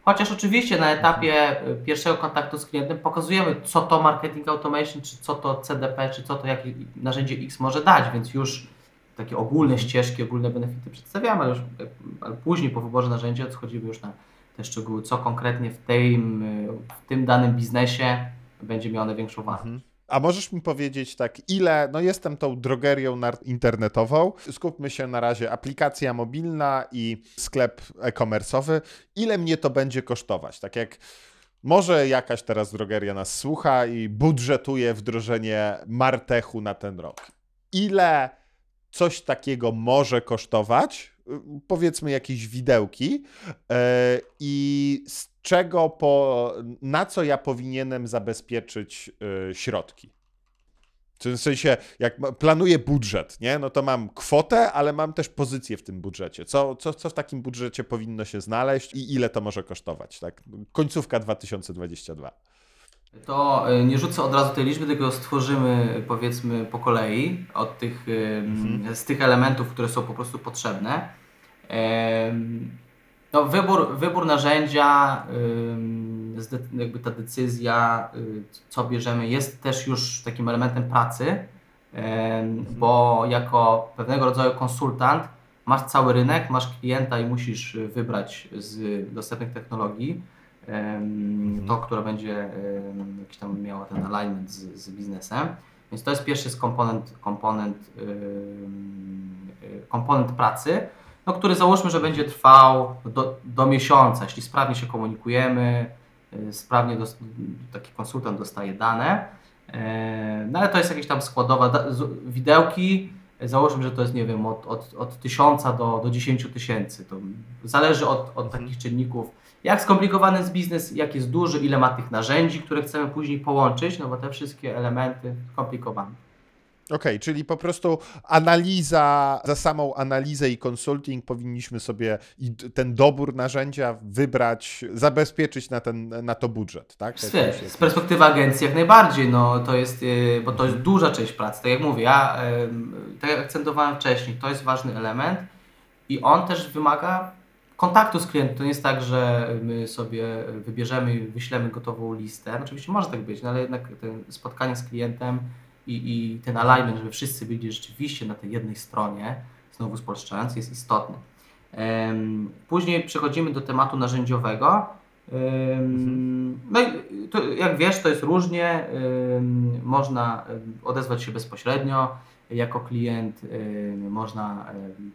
Chociaż oczywiście na etapie y, pierwszego kontaktu z klientem pokazujemy, co to marketing automation, czy co to CDP, czy co to jakie narzędzie X może dać, więc już takie ogólne ścieżki, ogólne benefity przedstawiamy, ale już ale później po wyborze narzędzia schodzimy już na te szczegóły, co konkretnie w tym, w tym danym biznesie będzie miało największą wartość. Mhm. A możesz mi powiedzieć tak, ile, no jestem tą drogerią internetową, skupmy się na razie aplikacja mobilna i sklep e-commerce'owy, ile mnie to będzie kosztować? Tak jak może jakaś teraz drogeria nas słucha i budżetuje wdrożenie Martechu na ten rok. Ile coś takiego może kosztować? Powiedzmy jakieś widełki yy, i z czego po, na co ja powinienem zabezpieczyć y, środki. W sensie, jak planuję budżet, nie? no to mam kwotę, ale mam też pozycję w tym budżecie. Co, co, co w takim budżecie powinno się znaleźć i ile to może kosztować? Tak? Końcówka 2022. To y, nie rzucę od razu tej liczby, tylko stworzymy powiedzmy po kolei od tych, mhm. z tych elementów, które są po prostu potrzebne. No, wybór, wybór narzędzia, jakby ta decyzja, y, co bierzemy, jest też już takim elementem pracy, bo jako pewnego rodzaju konsultant masz cały rynek, masz klienta i musisz wybrać z dostępnych technologii mhm. To, które będzie jakiś tam miało ten alignment z, z biznesem. Więc to jest pierwszy komponent, komponent, komponent pracy no, który załóżmy, że będzie trwał do, do miesiąca, jeśli sprawnie się komunikujemy, y, sprawnie taki konsultant dostaje dane, e, no ale to jest jakieś tam składowa, widełki, załóżmy, że to jest, nie wiem, od, od, od 1000 do, do 10 tysięcy, to zależy od, od takich czynników, jak skomplikowany jest biznes, jak jest duży, ile ma tych narzędzi, które chcemy później połączyć, no bo te wszystkie elementy skomplikowane. Okej, okay, czyli po prostu analiza, za samą analizę i konsulting powinniśmy sobie ten dobór narzędzia wybrać, zabezpieczyć na, ten, na to budżet, tak? Z, z perspektywy agencji jak najbardziej, no to jest, y, bo to jest duża część pracy, tak jak mówię, ja tak jak akcentowałem wcześniej, to jest ważny element i on też wymaga kontaktu z klientem. To nie jest tak, że my sobie wybierzemy i wyślemy gotową listę. Oczywiście może tak być, no ale jednak spotkanie z klientem i, i ten alignment, żeby wszyscy byli rzeczywiście na tej jednej stronie, znowu spolszczając, jest istotny. Później przechodzimy do tematu narzędziowego. No i to, jak wiesz, to jest różnie. Można odezwać się bezpośrednio jako klient, można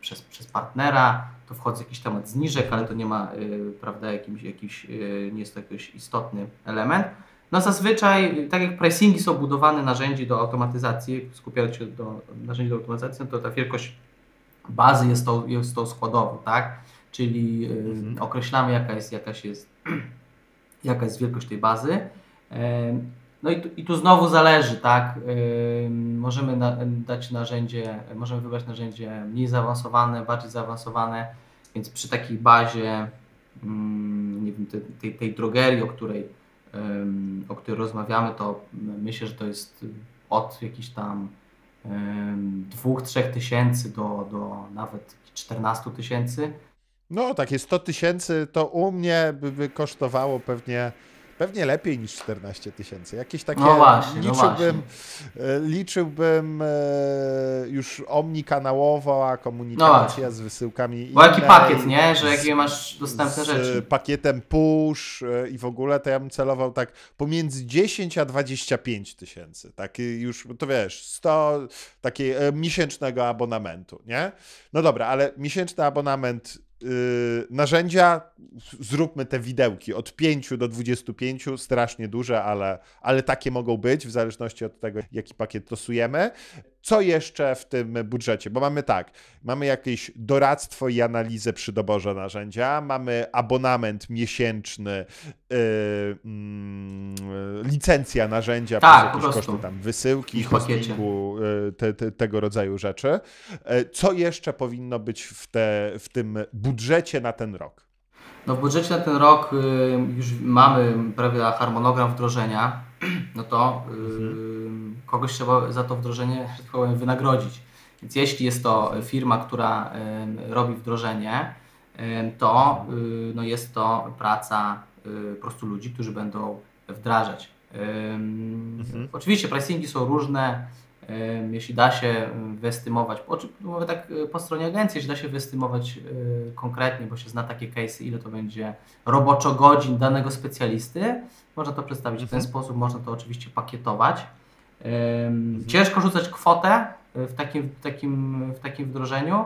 przez, przez partnera, to wchodzi jakiś temat zniżek, ale to nie ma, y, prawda, jakimś, jakiś, y, nie jest to jakiś istotny element. No zazwyczaj, tak jak pricingi są budowane narzędzi do automatyzacji, skupiając się do narzędzi do automatyzacji, no to ta wielkość bazy jest tą, jest tą składową, tak? Czyli mhm. określamy jaka jest, jakaś jest, jaka jest wielkość tej bazy. No i tu, i tu znowu zależy, tak? możemy na, dać narzędzie, możemy wybrać narzędzie mniej zaawansowane, bardziej zaawansowane, więc przy takiej bazie, mm, nie wiem, tej, tej drogerii, o której o której rozmawiamy, to myślę, że to jest od jakichś tam dwóch, trzech tysięcy do, do nawet 14 tysięcy. No, takie 100 tysięcy to u mnie by, by kosztowało pewnie Pewnie lepiej niż 14 tysięcy. Jakieś takie. No właśnie, liczyłbym, no liczyłbym e, już omnikanałowa komunikacja no z wysyłkami. Bo jaki pakiet, nie? Że jakie masz dostępne z rzeczy. pakietem push e, i w ogóle to ja bym celował tak pomiędzy 10 a 25 tysięcy. Taki już, to wiesz, 100 takiego miesięcznego abonamentu, nie? No dobra, ale miesięczny abonament narzędzia, zróbmy te widełki od 5 do 25, strasznie duże, ale, ale takie mogą być w zależności od tego, jaki pakiet stosujemy. Co jeszcze w tym budżecie? Bo mamy tak, mamy jakieś doradztwo i analizę przy doborze narzędzia, mamy abonament miesięczny, yy, yy, licencja narzędzia, tak, jakieś koszty tam wysyłki, hostingu, yy, te, te, tego rodzaju rzeczy. Yy, co jeszcze powinno być w, te, w tym budżecie na ten rok? No w budżecie na ten rok yy, już mamy prawie harmonogram wdrożenia no to kogoś trzeba za to wdrożenie wynagrodzić. Więc jeśli jest to firma, która robi wdrożenie, to no jest to praca po prostu ludzi, którzy będą wdrażać. Mhm. Oczywiście pricingi są różne, jeśli da się wyestymować, mówię tak e, po stronie agencji, jeśli da się wyestymować konkretnie, bo się zna takie case'y, ile to będzie roboczo godzin danego specjalisty, można to przedstawić w ten mhm. sposób, można to oczywiście pakietować. Mhm. Ciężko rzucać kwotę w takim, w takim, w takim wdrożeniu,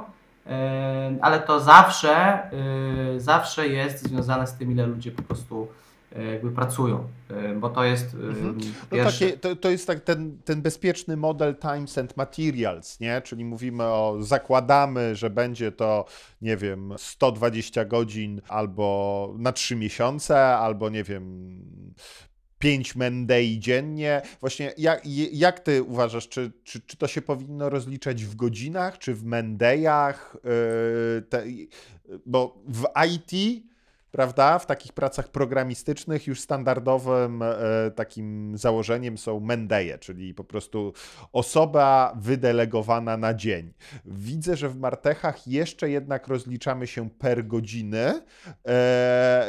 ale to zawsze, e, zawsze jest związane z tym, ile ludzie po prostu E, jakby pracują, e, bo to jest mhm. no takie, to, to jest tak ten, ten bezpieczny model times and materials, nie? Czyli mówimy o, zakładamy, że będzie to, nie wiem, 120 godzin albo na 3 miesiące, albo nie wiem, 5 mendei dziennie. Właśnie jak, jak ty uważasz, czy, czy, czy to się powinno rozliczać w godzinach, czy w mendejach? Yy, te, bo w IT prawda? W takich pracach programistycznych już standardowym e, takim założeniem są mendeje, czyli po prostu osoba wydelegowana na dzień. Widzę, że w Martechach jeszcze jednak rozliczamy się per godziny. E,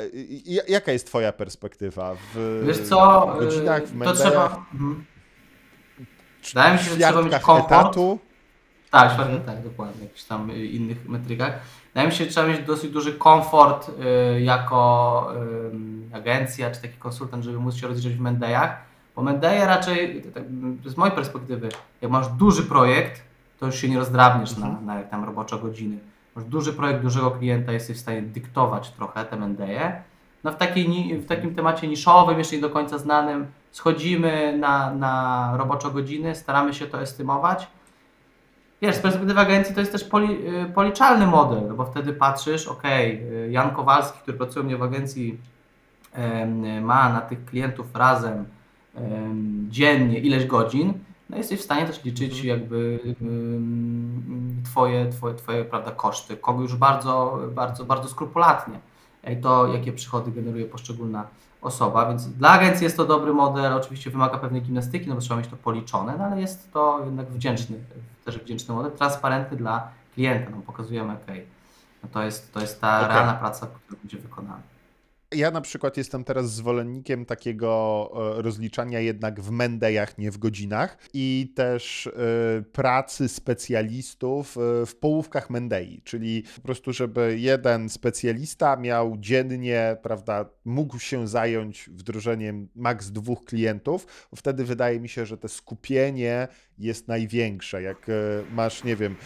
jaka jest twoja perspektywa? W, Wiesz co, w godzinach, w mendejach? To trzeba... Mhm. Wydaje mi się, że trzeba mieć komfort. Etatu? Tak, mhm. tak, dokładnie, w jakichś tam innych metrykach. Wydaje mi się, że trzeba mieć dosyć duży komfort y, jako y, agencja czy taki konsultant, żeby móc się rozliczyć w Mendejach, bo Mendeje raczej, tak, z mojej perspektywy, jak masz duży projekt, to już się nie rozdrabniesz mhm. na, na tam robocze godziny. Masz duży projekt dużego klienta, jesteś w stanie dyktować trochę te Mendeje. No w, takiej, w takim temacie niszowym, jeszcze nie do końca znanym, schodzimy na, na robocze godziny, staramy się to estymować, wiesz, z perspektywy agencji to jest też poli, y, policzalny model, no bo wtedy patrzysz, ok, Jan Kowalski, który pracuje mnie w agencji, ma na tych klientów razem dziennie ileś godzin, no jesteś w stanie też liczyć mhm. jakby twoje, twoje, twoje prawda, koszty, kogo już bardzo, bardzo, bardzo skrupulatnie. I to, jakie przychody generuje poszczególna osoba, więc dla agencji jest to dobry model, oczywiście wymaga pewnej gimnastyki, no bo trzeba mieć to policzone, no ale jest to jednak wdzięczny, też wdzięczny model, transparentny dla klienta, no pokazujemy, ok, no to jest, to jest ta okay. realna praca, która będzie wykonana. Ja na przykład jestem teraz zwolennikiem takiego e, rozliczania jednak w mendejach, nie w godzinach i też e, pracy specjalistów e, w połówkach mendei, czyli po prostu, żeby jeden specjalista miał dziennie, prawda, mógł się zająć wdrożeniem maks dwóch klientów, wtedy wydaje mi się, że to skupienie jest największe. Jak masz, nie wiem,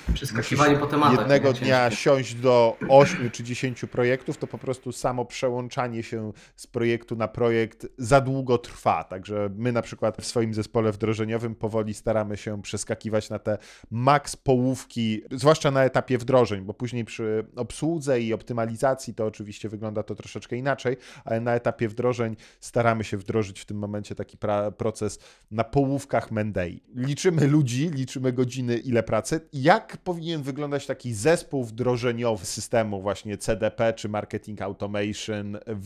po tematach, jednego dnia siąść do 8 czy 10 projektów, to po prostu samo przełączanie przełamanie się z projektu na projekt za długo trwa. Także my na przykład w swoim zespole wdrożeniowym powoli staramy się przeskakiwać na te maks połówki, zwłaszcza na etapie wdrożeń, bo później przy obsłudze i optymalizacji to oczywiście wygląda to troszeczkę inaczej, ale na etapie wdrożeń staramy się wdrożyć w tym momencie taki proces na połówkach Mendei. Liczymy ludzi, liczymy godziny, ile pracy. Jak powinien wyglądać taki zespół wdrożeniowy systemu właśnie CDP czy Marketing Automation w,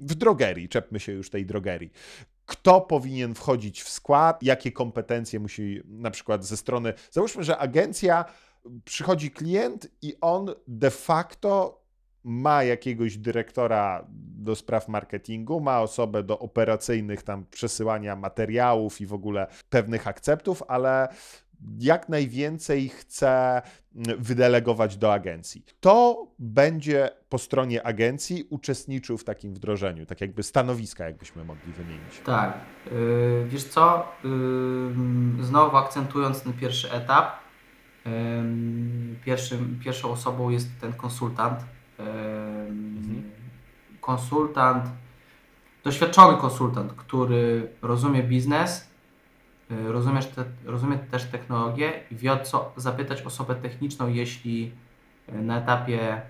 w drogerii, czepmy się już tej drogerii kto powinien wchodzić w skład, jakie kompetencje musi na przykład ze strony. Załóżmy, że agencja przychodzi klient i on de facto ma jakiegoś dyrektora do spraw marketingu, ma osobę do operacyjnych tam przesyłania materiałów i w ogóle pewnych akceptów, ale jak najwięcej chce mm, wydelegować do agencji. To będzie po stronie agencji uczestniczył w takim wdrożeniu, tak jakby stanowiska, jakbyśmy mogli wymienić. Tak. Yy, wiesz co, yy, znowu akcentując ten pierwszy etap, yy, pierwszym, pierwszą osobą jest ten konsultant. Mhm. Konsultant, doświadczony konsultant, który rozumie biznes, Y, rozumiesz te, rozumie też technologię i wie o co zapytać osobę techniczną, jeśli y, na etapie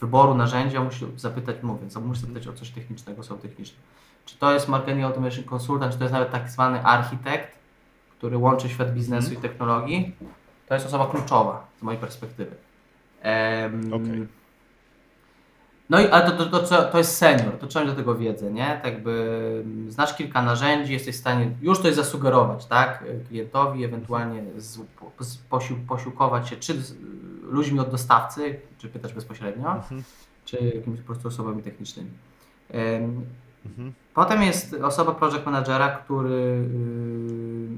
wyboru narzędzia musi zapytać, mówiąc, musi zapytać o coś technicznego, są techniczne. Czy to jest marketing automation consultant, czy to jest nawet tak zwany architekt, który łączy świat biznesu i technologii, to jest osoba kluczowa z mojej perspektywy. Um, okay. No i ale to, to, to, to jest senior, to trzeba mieć do tego wiedzę, nie? Tak jakby znasz kilka narzędzi, jesteś w stanie już coś zasugerować, tak? Klientowi, ewentualnie z, posił, posiłkować się czy z ludźmi od dostawcy, czy pytać bezpośrednio, mhm. czy jakimiś po prostu osobami technicznymi. Mhm. Potem jest osoba project managera, który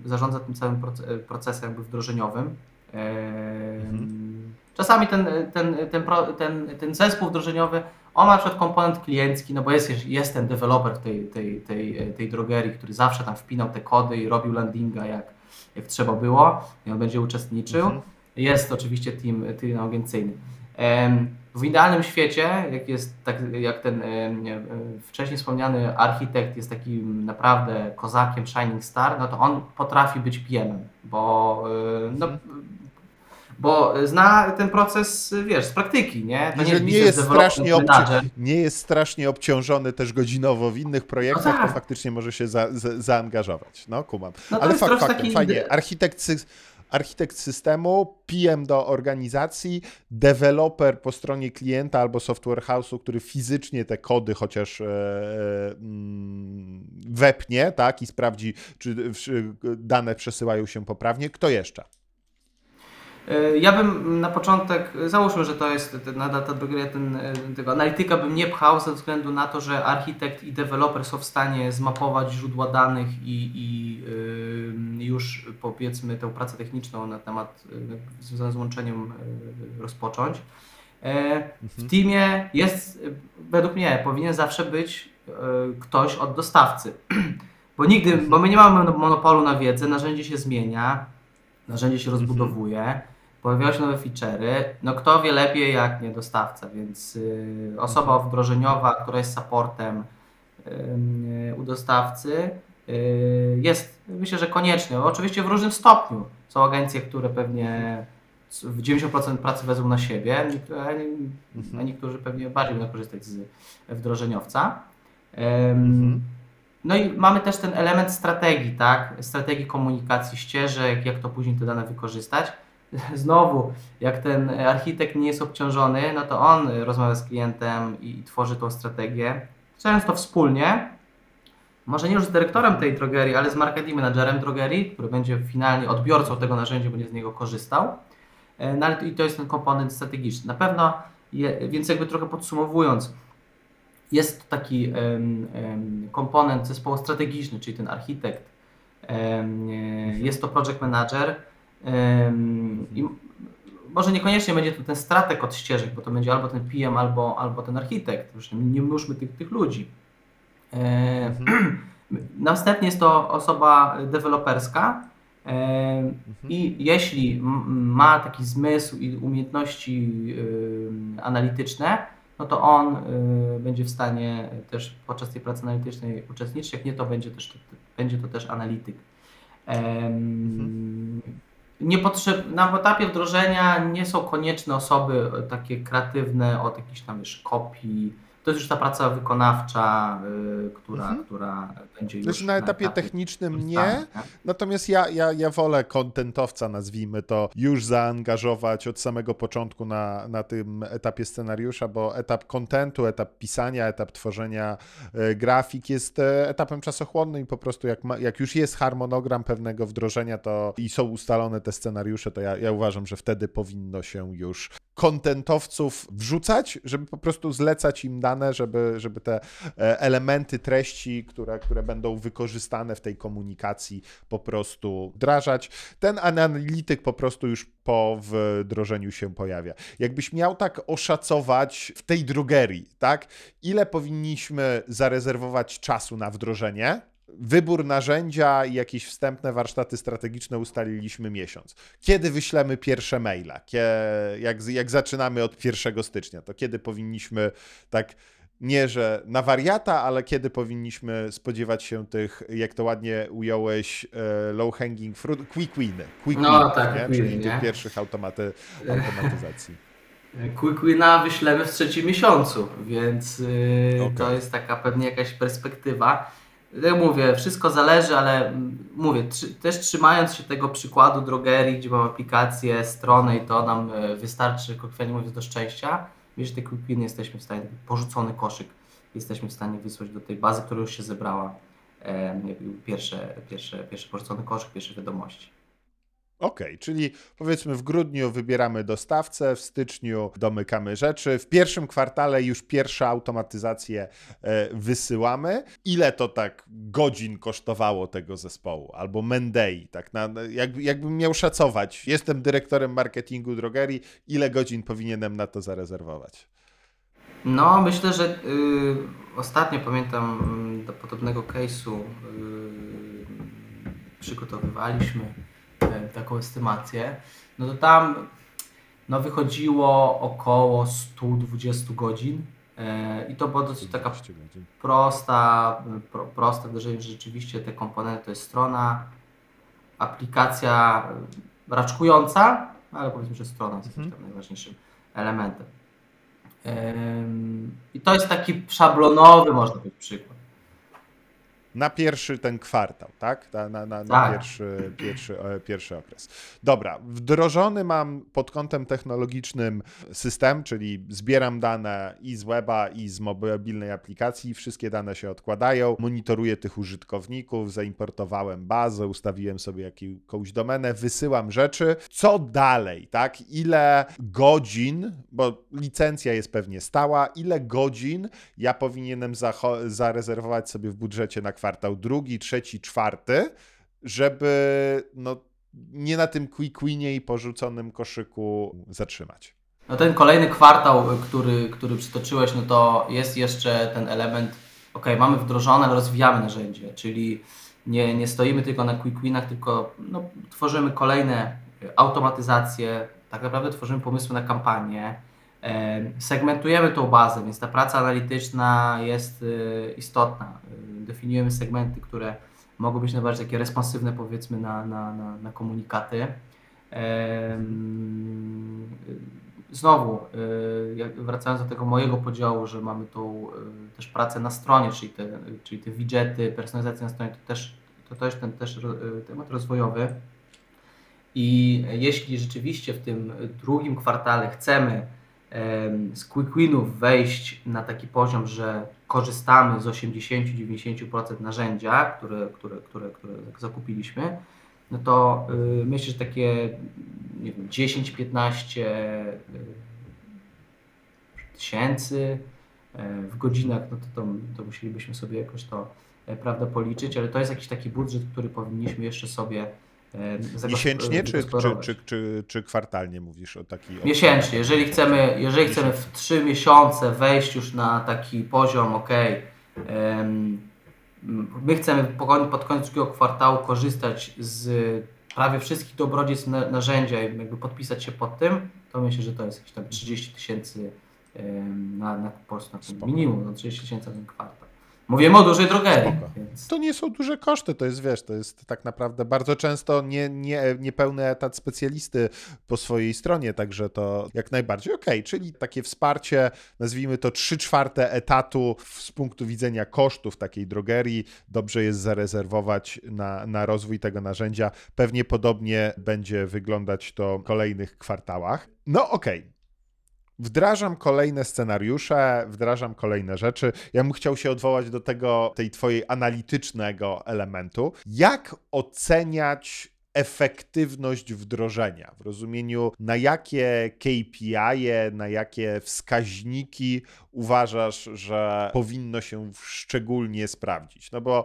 y, zarządza tym całym procesem jakby wdrożeniowym. Mhm. Czasami ten, ten, ten, ten, ten zespół wdrożeniowy, on ma na przykład komponent kliencki, no bo jest, jest ten deweloper tej, tej, tej, tej drogerii, który zawsze tam wpinał te kody i robił landinga jak, jak trzeba było i on będzie uczestniczył. Mhm. Jest oczywiście team, team agencyjny. W idealnym świecie, jak jest tak, jak ten wcześniej wspomniany architekt jest takim naprawdę kozakiem, shining star, no to on potrafi być PM, bo no, mhm bo zna ten proces, wiesz, z praktyki, nie? To nie, nie, jest strasznie obci- nie jest strasznie obciążony też godzinowo w innych projektach, no tak. to faktycznie może się za, za, zaangażować. No, kumam. No Ale fakt, faktem, taki... fajnie. Architekt, architekt systemu, PM do organizacji, deweloper po stronie klienta albo software house'u, który fizycznie te kody chociaż e, e, mm, wepnie, tak, i sprawdzi, czy dane przesyłają się poprawnie. Kto jeszcze? E, ja bym na początek, załóżmy, że to jest na data ten, e, tego analityka bym nie pchał ze względu na to, że architekt i deweloper są w stanie zmapować źródła danych i, i y, już powiedzmy tę pracę techniczną na temat związaną z łączeniem rozpocząć. W teamie jest, według mnie, powinien zawsze być ktoś od dostawcy. Bo nigdy, bo my nie mamy monopolu na wiedzę, narzędzie się zmienia, narzędzie się rozbudowuje pojawiają się nowe feature'y. No kto wie lepiej jak nie dostawca, więc y, osoba mhm. wdrożeniowa, która jest supportem y, u dostawcy y, jest myślę, że konieczny. Oczywiście w różnym stopniu. Są agencje, które pewnie w 90% pracy wezmą na siebie, a mhm. niektórzy pewnie bardziej będą korzystać z wdrożeniowca. Mhm. No i mamy też ten element strategii, tak? Strategii komunikacji ścieżek, jak to później te dane wykorzystać znowu, jak ten architekt nie jest obciążony, no to on rozmawia z klientem i tworzy tą strategię. Często wspólnie, może nie już z dyrektorem tej drogerii, ale z marketing managerem drogerii, który będzie finalnie odbiorcą tego narzędzia, będzie z niego korzystał. E, no ale i to jest ten komponent strategiczny. Na pewno, je, więc jakby trochę podsumowując, jest taki um, um, komponent zespołu strategiczny, czyli ten architekt, um, jest to project manager, i może niekoniecznie będzie to ten strateg od ścieżek, bo to będzie albo ten PM, albo, albo ten architekt. Już nie mnóżmy tych, tych ludzi. Mhm. Następnie jest to osoba deweloperska mhm. i jeśli ma taki zmysł i umiejętności analityczne, no to on y, będzie w stanie też podczas tej pracy analitycznej uczestniczyć. Jak nie, to będzie, też, będzie to też analityk. Mhm nie potrzeb, na etapie wdrożenia nie są konieczne osoby takie kreatywne od jakichś tam już kopii. To jest już ta praca wykonawcza, y, która, mhm. która będzie już. Znaczy na etapie, etapie technicznym nie, natomiast ja, ja, ja wolę kontentowca, nazwijmy to, już zaangażować od samego początku na, na tym etapie scenariusza, bo etap kontentu, etap pisania, etap tworzenia y, grafik jest y, etapem czasochłonnym i po prostu jak, ma, jak już jest harmonogram pewnego wdrożenia to i są ustalone te scenariusze, to ja, ja uważam, że wtedy powinno się już kontentowców wrzucać, żeby po prostu zlecać im dane, żeby, żeby te e, elementy treści, które, które będą wykorzystane w tej komunikacji po prostu wdrażać. Ten analityk po prostu już po wdrożeniu się pojawia. Jakbyś miał tak oszacować w tej drogerii, tak? Ile powinniśmy zarezerwować czasu na wdrożenie? Wybór narzędzia i jakieś wstępne warsztaty strategiczne ustaliliśmy miesiąc. Kiedy wyślemy pierwsze maile? Jak, jak zaczynamy od 1 stycznia, to kiedy powinniśmy tak nie, że na wariata, ale kiedy powinniśmy spodziewać się tych, jak to ładnie ująłeś, e, low hanging fruit, quick winy. Quick no win, tak, nie? czyli nie? tych pierwszych automaty, automatyzacji. Quick wina wyślemy w trzecim miesiącu, więc okay. to jest taka pewnie jakaś perspektywa jak mówię, wszystko zależy, ale mówię, też trzymając się tego przykładu drogerii, gdzie mam aplikację, stronę i to nam e, wystarczy, kolokwialnie mówiąc, do szczęścia. że te winy jesteśmy w stanie, porzucony koszyk jesteśmy w stanie wysłać do tej bazy, która już się zebrała. E, pierwsze, pierwsze, pierwszy porzucony koszyk, pierwsze wiadomości. Okej, okay, czyli powiedzmy w grudniu wybieramy dostawcę, w styczniu domykamy rzeczy, w pierwszym kwartale już pierwsze automatyzacje e, wysyłamy. Ile to tak godzin kosztowało tego zespołu? Albo Mendei, tak na, jak, jakbym miał szacować, jestem dyrektorem marketingu drogerii, ile godzin powinienem na to zarezerwować? No, myślę, że y, ostatnio pamiętam y, do podobnego case'u y, przygotowywaliśmy taką estymację. No to tam no, wychodziło około 120 godzin. Y, I to była dosyć taka prosta, pro, proste wdrożenie, że rzeczywiście te komponenty to jest strona, aplikacja raczkująca, ale powiedzmy, że strona jest mhm. tam najważniejszym elementem. I to jest taki szablonowy, można powiedzieć, przykład. Na pierwszy ten kwartał, tak? Na, na, na, tak. Pierwszy, pierwszy, e, pierwszy okres. Dobra, wdrożony mam pod kątem technologicznym system, czyli zbieram dane i z weba, i z mobilnej aplikacji, wszystkie dane się odkładają, monitoruję tych użytkowników, zaimportowałem bazę, ustawiłem sobie jakąś domenę, wysyłam rzeczy. Co dalej, tak? Ile godzin, bo licencja jest pewnie stała, ile godzin ja powinienem zarezerwować sobie w budżecie na kwartał drugi, trzeci, czwarty, żeby no, nie na tym quick winie i porzuconym koszyku zatrzymać. No ten kolejny kwartał, który, który przytoczyłeś, no to jest jeszcze ten element, ok, mamy wdrożone, rozwijamy narzędzie, czyli nie, nie stoimy tylko na quick winach, tylko no, tworzymy kolejne automatyzacje, tak naprawdę tworzymy pomysły na kampanię, segmentujemy tą bazę, więc ta praca analityczna jest y, istotna definiujemy segmenty, które mogą być najbardziej takie responsywne powiedzmy na, na, na, na komunikaty. Znowu, y, wracając do tego mojego podziału, że mamy tą y, też pracę na stronie, czyli te, czyli te widgety, personalizację na stronie, to też, to też ten też y, temat rozwojowy. I jeśli rzeczywiście w tym drugim kwartale chcemy z quick winów wejść na taki poziom, że korzystamy z 80-90% narzędzia, które, które, które, które zakupiliśmy, no to y, myślę, że takie 10-15 y, tysięcy y, w godzinach, no to, to, to musielibyśmy sobie jakoś to e, prawda policzyć, ale to jest jakiś taki budżet, który powinniśmy jeszcze sobie Miesięcznie czy, czy, czy, czy, kwartalnie mówisz o taki? Miesięcznie. Jeżeli chcemy, jeżeli chcemy w 3 miesiące wejść już na taki poziom, ok, my chcemy pod koniec drugiego kwartału korzystać z prawie wszystkich dobrodziejstw narzędzia i jakby podpisać się pod tym, to myślę, że to jest jakieś tam 30 tysięcy na, na, po prostu na minimum, no 30 tysięcy na ten kwartał. Mówimy o dużej drogerii. Więc... To nie są duże koszty, to jest, wiesz, to jest tak naprawdę bardzo często nie, nie, niepełny etat specjalisty po swojej stronie, także to jak najbardziej okej, okay, czyli takie wsparcie, nazwijmy to 3 czwarte etatu z punktu widzenia kosztów takiej drogerii, dobrze jest zarezerwować na, na rozwój tego narzędzia. Pewnie podobnie będzie wyglądać to w kolejnych kwartałach. No okej, okay. Wdrażam kolejne scenariusze, wdrażam kolejne rzeczy. Ja bym chciał się odwołać do tego, tej twojej analitycznego elementu. Jak oceniać efektywność wdrożenia w rozumieniu, na jakie KPI, na jakie wskaźniki uważasz, że powinno się szczególnie sprawdzić? No bo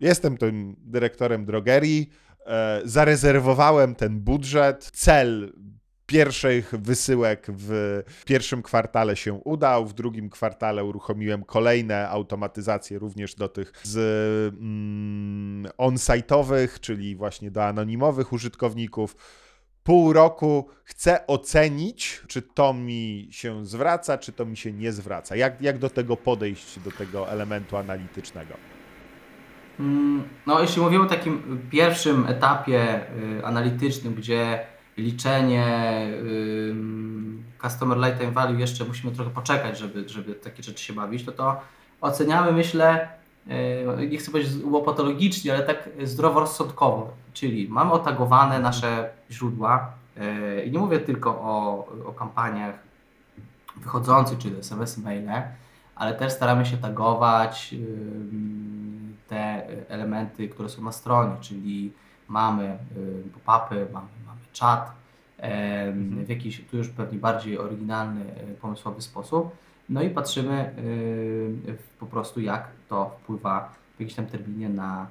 jestem tym dyrektorem drogerii, e, zarezerwowałem ten budżet, cel pierwszych wysyłek w pierwszym kwartale się udał, w drugim kwartale uruchomiłem kolejne automatyzacje również do tych z mm, on-site'owych, czyli właśnie do anonimowych użytkowników. Pół roku chcę ocenić, czy to mi się zwraca, czy to mi się nie zwraca. Jak, jak do tego podejść, do tego elementu analitycznego? Mm, no, jeśli mówimy o takim pierwszym etapie y, analitycznym, gdzie liczenie customer lifetime value jeszcze musimy trochę poczekać, żeby, żeby takie rzeczy się bawić, to to oceniamy, myślę, yy, nie chcę powiedzieć łopatologicznie, ale tak zdroworozsądkowo, czyli mamy otagowane nasze źródła yy, i nie mówię tylko o, o kampaniach wychodzący, czy SMS, maile, ale też staramy się tagować te elementy, które są na stronie, czyli mamy pop-upy, mamy, mamy czat, mhm. w jakiś tu już pewnie bardziej oryginalny, pomysłowy sposób. No i patrzymy po prostu, jak to wpływa w jakimś tam terminie na,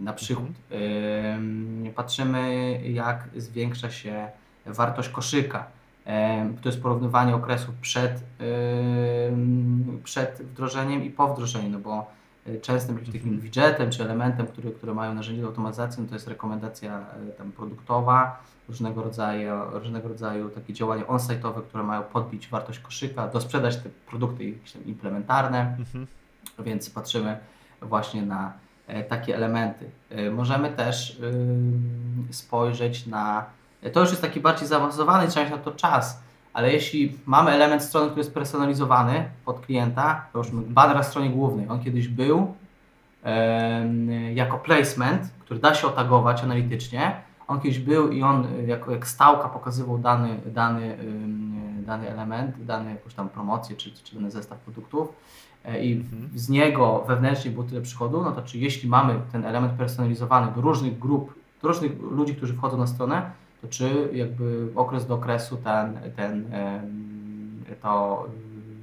na przychód. Mhm. Patrzymy, jak zwiększa się wartość koszyka. To jest porównywanie okresów przed, przed wdrożeniem i po wdrożeniu, no bo e, częstym takim mhm. widgetem czy elementem, który, które mają narzędzie do automatyzacji, no to jest rekomendacja e, tam produktowa, różnego rodzaju, różnego rodzaju takie działania on-site'owe, które mają podbić wartość koszyka, dosprzedać te produkty jakieś tam implementarne, mhm. więc patrzymy właśnie na e, takie elementy. Możemy też spojrzeć na to już jest taki bardziej zaawansowany, trzeba na to czas, ale jeśli mamy element strony, który jest personalizowany pod klienta, to już banner na stronie głównej, on kiedyś był jako placement, który da się otagować analitycznie, on kiedyś był i on jako jak stałka pokazywał dany, dany, dany element, dany jakąś tam promocję czy, czy dany zestaw produktów e, i mhm. z niego wewnętrznie było tyle przychodu, no to czy jeśli mamy ten element personalizowany do różnych grup, do różnych ludzi, którzy wchodzą na stronę, to czy jakby okres do okresu ten, ten to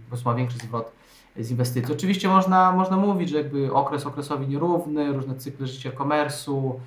po ma większy zwrot z inwestycji. Oczywiście można, można mówić, że jakby okres okresowi nierówny, różne cykle życia komersu,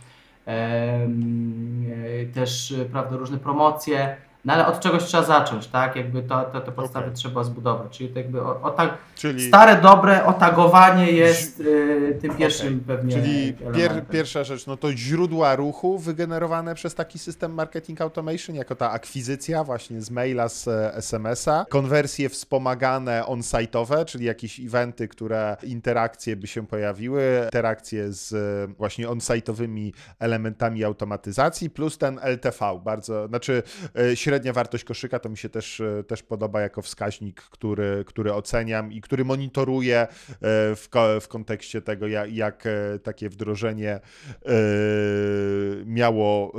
też prawda, różne promocje, no ale od czegoś trzeba zacząć, tak? Jakby to, to, te podstawy okay. trzeba zbudować. Czyli to jakby o, o tak, Czyli... stare, dobre otagowanie jest y, tym pierwszym okay. pewnie. Czyli pier, pierwsza rzecz, no to źródła ruchu wygenerowane przez taki system marketing automation, jako ta akwizycja właśnie z maila, z e, SMS-a, konwersje wspomagane on-site'owe, czyli jakieś eventy, które interakcje by się pojawiły, interakcje z e, właśnie on-site'owymi elementami automatyzacji, plus ten LTV, bardzo, znaczy średnio średnia wartość koszyka to mi się też, e, też podoba jako wskaźnik, który, który oceniam i który monitoruję e, w, w kontekście tego, jak, jak e, takie wdrożenie miało,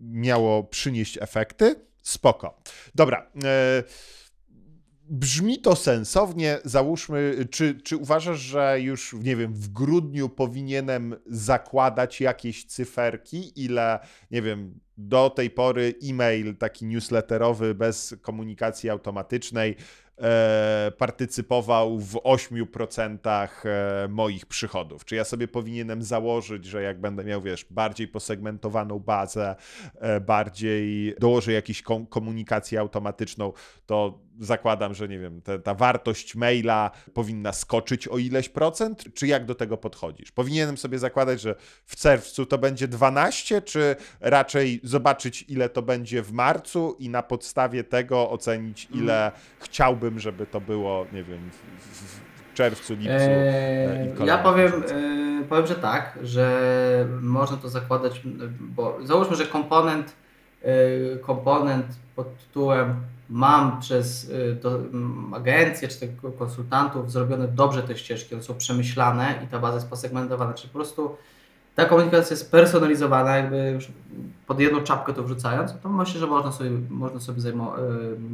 miało przynieść efekty. Spoko. Dobra. Brzmi to sensownie. Załóżmy, czy, czy uważasz, że już, nie wiem, w grudniu powinienem zakładać jakieś cyferki, ile, nie wiem, do tej pory e-mail taki newsletterowy bez komunikacji automatycznej partycypował w 8% e, moich przychodów. Czy ja sobie powinienem założyć, że jak będę miał, wiesz, bardziej posegmentowaną bazę, e, bardziej dołożę jakąś komunikację automatyczną, to zakładam, że nie wiem, te, ta wartość maila powinna skoczyć o ileś procent, czy jak do tego podchodzisz? Powinienem sobie zakładać, że w czerwcu to będzie 12, czy raczej zobaczyć, ile to będzie w marcu i na podstawie tego ocenić, ile mm. chciałbym, żeby to było, nie wiem, w czerwcu, lipcu. Eee, ja powiem, e, powiem, że tak, że można to zakładać, bo załóżmy, że komponent, e, komponent pod tytułem mam przez to, mm, agencję czy tego konsultantów zrobione dobrze te ścieżki, one są przemyślane i ta baza jest posegmentowana, czyli po prostu ta komunikacja jest personalizowana, jakby już pod jedną czapkę to wrzucając, to myślę, że można sobie, można sobie zajmo,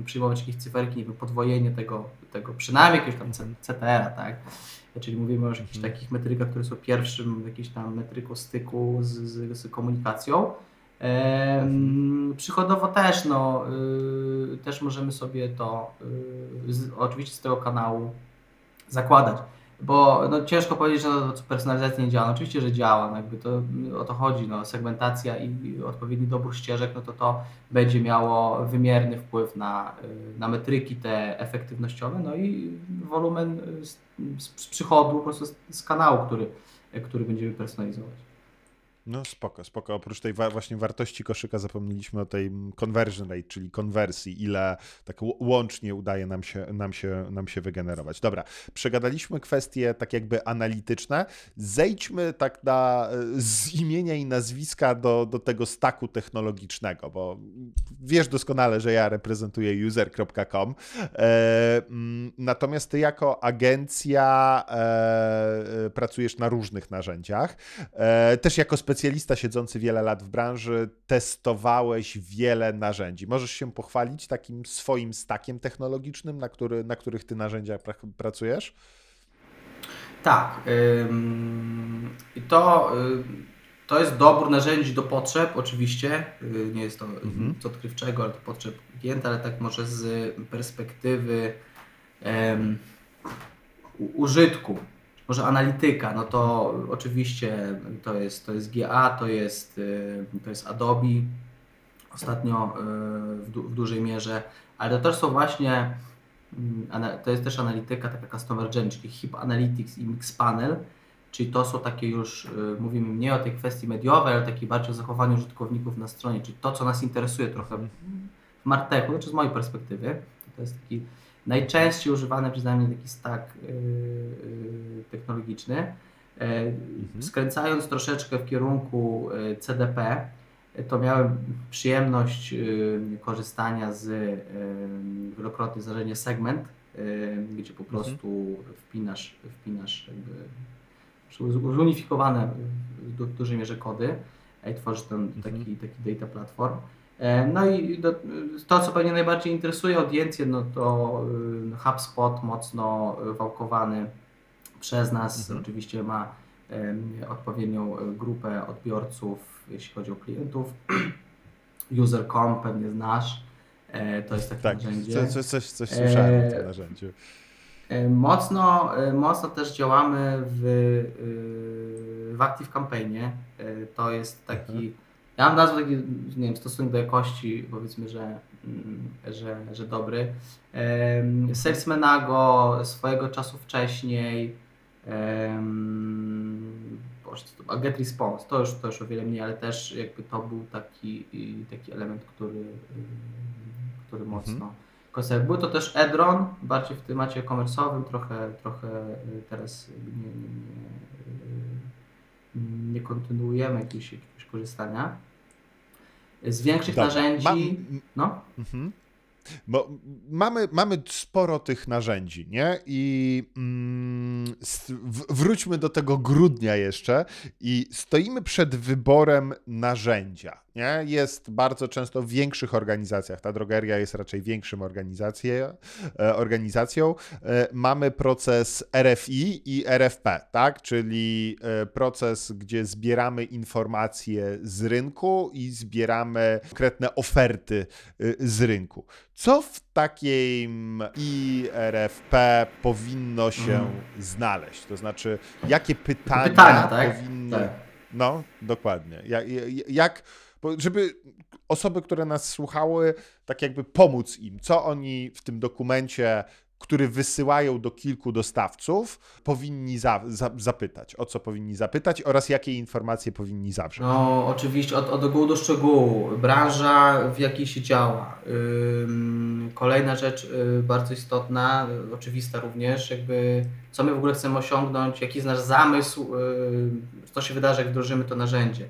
y, przyjmować jakieś cyferki, nie podwojenie tego, tego przynajmniej jakiegoś tam CTR-a, tak? Czyli mówimy o jakichś mhm. takich metrykach, które są pierwszym jakiś tam metryką styku z, z, z komunikacją. Mhm. Przychodowo też, no, y, też możemy sobie to y, z, oczywiście z tego kanału zakładać, bo no, ciężko powiedzieć, że no, personalizacja nie działa. No, oczywiście, że działa, no, jakby to o to chodzi, no, segmentacja i odpowiedni dobór ścieżek, no to to będzie miało wymierny wpływ na, na metryki te efektywnościowe, no i wolumen z, z przychodu po prostu z, z kanału, który, który będziemy personalizować. No spoko, spoko. Oprócz tej wa właśnie wartości koszyka zapomnieliśmy o tej conversion rate, czyli konwersji, ile tak łącznie udaje nam się, nam, się, nam się wygenerować. Dobra, przegadaliśmy kwestie tak jakby analityczne. Zejdźmy tak na, z imienia i nazwiska do, do tego staku technologicznego, bo wiesz doskonale, że ja reprezentuję user.com. E, mm, natomiast ty jako agencja e, pracujesz na różnych narzędziach. E, też jako specjalista specjalista siedzący wiele lat w branży, testowałeś wiele narzędzi. Możesz się pochwalić takim swoim stakiem technologicznym, na, który, na których ty narzędziach pracujesz? Tak. I to, to jest dobór narzędzi do potrzeb, oczywiście. Y, nie jest to mhm. nic odkrywczego, ale do potrzeb klienta, ale tak może z perspektywy um, użytku może analityka, no to oczywiście to jest, to jest GA, to jest, y, to jest Adobe ostatnio y, w, du w dużej mierze, ale to też są właśnie, mm, to jest też analityka taka Customer Journey, czyli HIP Analytics i Mixpanel, czyli to są takie już, y, mówimy mniej o tej kwestii mediowej, ale takiej bardziej o zachowaniu użytkowników na stronie, czyli to, co nas interesuje trochę w Martechu, znaczy z mojej perspektywy, to jest taki najczęściej używany przeze mnie taki stack yy, yy, technologiczny. Yy, mhm. Skręcając troszeczkę w kierunku yy, CDP, to miałem przyjemność korzystania z wielokrotnie zdarzenie segment, gdzie po mhm. prostu wpinasz, wpinasz jakby zunifikowane w dużej mierze kody i tworzysz ten mhm. taki, taki data platform. E, no i to, co pewnie najbardziej interesuje audiencję, no to y, HubSpot mocno wałkowany przez nas. Mhm. Oczywiście ma odpowiednią grupę odbiorców, jeśli chodzi o klientów. User.com pewnie znasz. E, to jest takie tak, narzędzie. Coś, coś, coś słyszałem e, o tym narzędziu. Mocno, mocno też działamy w, w Active Campaignie. To jest taki mhm ja mam nazwę taki, nie wiem, stosunek do jakości, powiedzmy, że, mm, że, że dobry. Um, Salesmanago swojego czasu wcześniej, um, to Get Response, to już, to już o wiele mniej, ale też jakby to był taki, taki element, który, który mhm. mocno mhm. Był to też Edron, bardziej w temacie komersowym, trochę, trochę teraz nie, nie, nie, nie kontynuujemy jakiegoś, jakiegoś korzystania z większych Dobra. narzędzi. No. Mhm. Bo mamy, mamy sporo tych narzędzi, nie? I mm, wróćmy do tego grudnia jeszcze i stoimy przed wyborem narzędzia nie? Jest bardzo często w większych organizacjach. Ta drogeria jest raczej większym e, organizacją. E, mamy proces RFI i RFP, tak? czyli e, proces, gdzie zbieramy informacje z rynku i zbieramy konkretne oferty z rynku. Co w takiej IRFP powinno się mhm. znaleźć? To znaczy, jakie pytania, pytania tak? powinny. Tak. No, dokładnie. Jak, jak żeby osoby, które nas słuchały, tak jakby pomóc im, co oni w tym dokumencie, który wysyłają do kilku dostawców, powinni za, za, zapytać, o co powinni zapytać oraz jakie informacje powinni zawrzeć. No, oczywiście od, od ogółu do szczegółu. Branża, w jakiej się działa. kolejna rzecz yy, bardzo istotna, yy, oczywista również, jakby co my w ogóle chcemy osiągnąć, jaki jest nasz zamysł, yy, co się wydarzy, jak wdrożymy to narzędzie.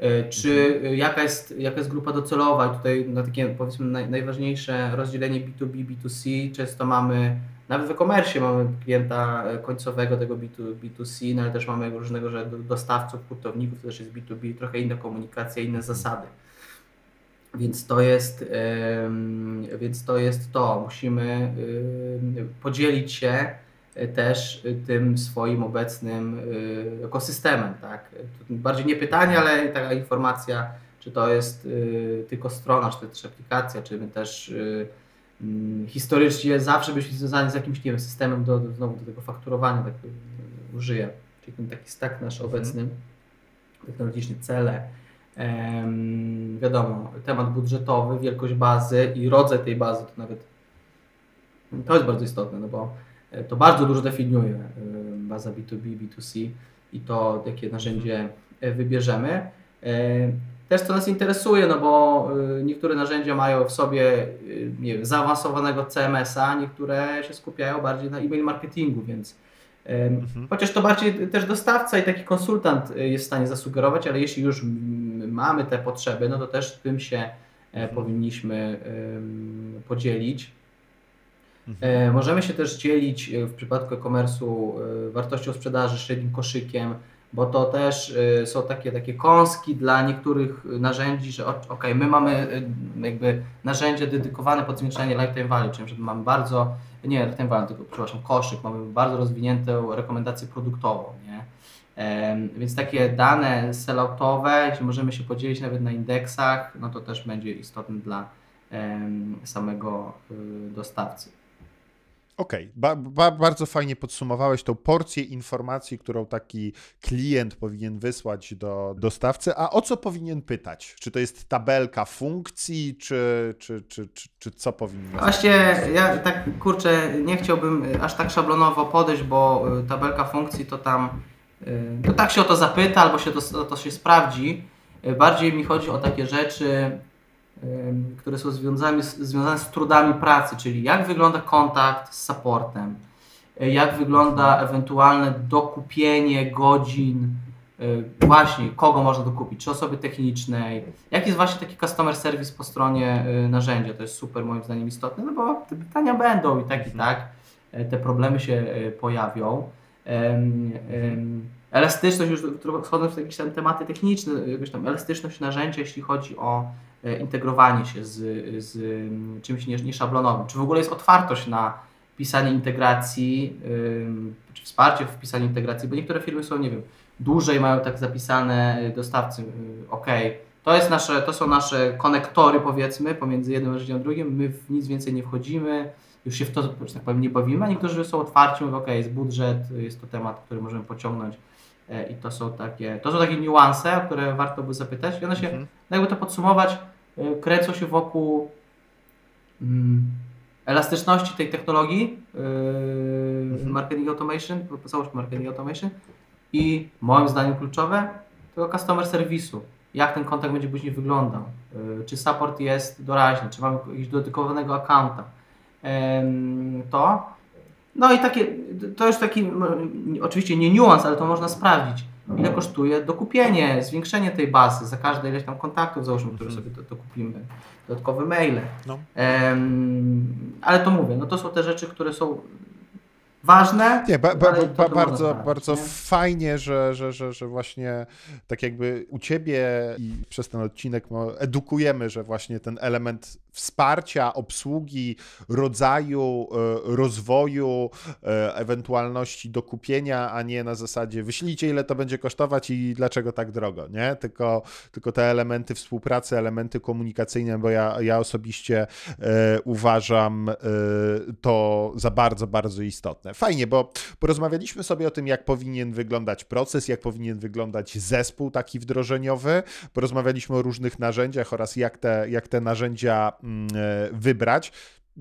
E, czy mhm. jaka jest, jaka jest grupa docelowa? I tutaj na takie powiedzmy naj, najważniejsze rozdzielenie B2B, B2C. Często mamy, nawet w e-commerce mamy klienta e, końcowego tego B2, B2C, no ale też mamy różnego rodzaju dostawców, hurtowników, to też jest B2B, trochę inna komunikacja, inne zasady. Więc to jest, yy, więc to jest to. Musimy yy, podzielić się E, też e, tym swoim obecnym e, ekosystemem. Tak? Bardziej nie pytanie, ale taka informacja, czy to jest tylko strona, czy to też aplikacja, czy my też mm, historycznie zawsze byliśmy związani z jakimś nie wiem, systemem do, do, znowu do tego fakturowania, tak użyję. Czyli ten taki stack nasz mhm. obecny, technologiczny, cele, wiadomo, temat budżetowy, wielkość bazy i rodzaj tej bazy to nawet to jest bardzo istotne, no bo to bardzo dużo definiuje e, baza B2B, B2C i to, jakie narzędzie e, wybierzemy. Też co nas interesuje, no bo niektóre narzędzia mają w sobie nie wiem, zaawansowanego CMS-a, niektóre się skupiają bardziej na e-mail marketingu, więc mhm. chociaż to bardziej też dostawca i taki konsultant jest w stanie zasugerować, ale jeśli już mamy te potrzeby, no to też tym się mhm. powinniśmy podzielić. Mhm. E, możemy się też dzielić e, w przypadku e-commerce'u e, wartością sprzedaży, średnim koszykiem, bo to też są takie, takie kąski dla niektórych narzędzi, że ok, my mamy jakby narzędzie dedykowane pod zwiększanie lifetime value, czyli mamy bardzo, nie lifetime value, tylko przepraszam, koszyk, mamy bardzo rozwiniętą rekomendację produktową, nie? Więc takie dane selloutowe, jeśli możemy się podzielić nawet na indeksach, no to też będzie istotne dla samego dostawcy. Okej, okay. ba, ba, bardzo fajnie podsumowałeś tą porcję informacji, którą taki klient powinien wysłać do dostawcy. A o co powinien pytać? Czy to jest tabelka funkcji, czy, czy, czy, czy, czy co powinien Właśnie ja tak kurczę, nie chciałbym aż tak szablonowo podejść, bo y, tabelka funkcji to tam y, to tak się o to zapyta, albo się to, to się sprawdzi. Bardziej mi chodzi o takie rzeczy, które są związane z, związane z trudami pracy, czyli jak wygląda kontakt z supportem, e, jak wygląda ewentualne dokupienie godzin, e, właśnie kogo można dokupić, czy osoby technicznej, jaki jest właśnie taki customer service po stronie e, narzędzia, to jest super moim zdaniem istotne, no bo te pytania będą i tak i tak, te problemy się pojawią. Elastyczność, już wchodząc w jakieś tam tematy techniczne, jakąś tam elastyczność narzędzia, jeśli chodzi o E, integrowanie się z, z czymś nieszablonowym. Czy w ogóle jest otwartość na pisanie integracji, czy wsparcie w pisaniu integracji, bo niektóre firmy są, nie wiem, dłużej mają tak zapisane y, dostawcy, y, ok, to, jest nasze, to są nasze konektory powiedzmy pomiędzy jednym narzędziem a drugim, my w nic więcej nie wchodzimy, już się w to, tak powiem, nie bawimy, a niektórzy są otwarci, mówią, ok, jest budżet, jest to temat, który możemy pociągnąć i to są takie, to są takie niuanse, o które warto by zapytać. I one się, mhm. no jakby to podsumować, e, kręcą się wokół mm, elastyczności tej technologii yy, mhm. marketing automation, całość marketing automation i moim zdaniem kluczowe tego customer serwisu. Jak ten kontakt będzie później wyglądał? Yy, czy support jest doraźny? Czy mamy jakiegoś dedykowanego accounta? Yy, to no i takie, to już taki, oczywiście nie niuans, ale to można sprawdzić. Ile kosztuje dokupienie, zwiększenie tej bazy za każde ileś tam kontaktów, załóżmy, które mhm. sobie dokupimy, dodatkowe maile. No. Um, ale to mówię, no to są te rzeczy, które są ważne. Nie, ba, ba, ba, bardzo, bardzo nie? fajnie, że, że, że, że właśnie tak jakby u ciebie i przez ten odcinek edukujemy, że właśnie ten element wsparcia, obsługi, rodzaju e, rozwoju, e, ewentualności do kupienia, a nie na zasadzie wyślijcie ile to będzie kosztować i dlaczego tak drogo, nie? Tylko, tylko te elementy współpracy, elementy komunikacyjne, bo ja, ja osobiście e, uważam to za bardzo, bardzo istotne. Fajnie, bo porozmawialiśmy sobie o tym, jak powinien wyglądać proces, jak powinien wyglądać zespół taki wdrożeniowy, porozmawialiśmy o różnych narzędziach oraz jak te, jak te narzędzia wybrać.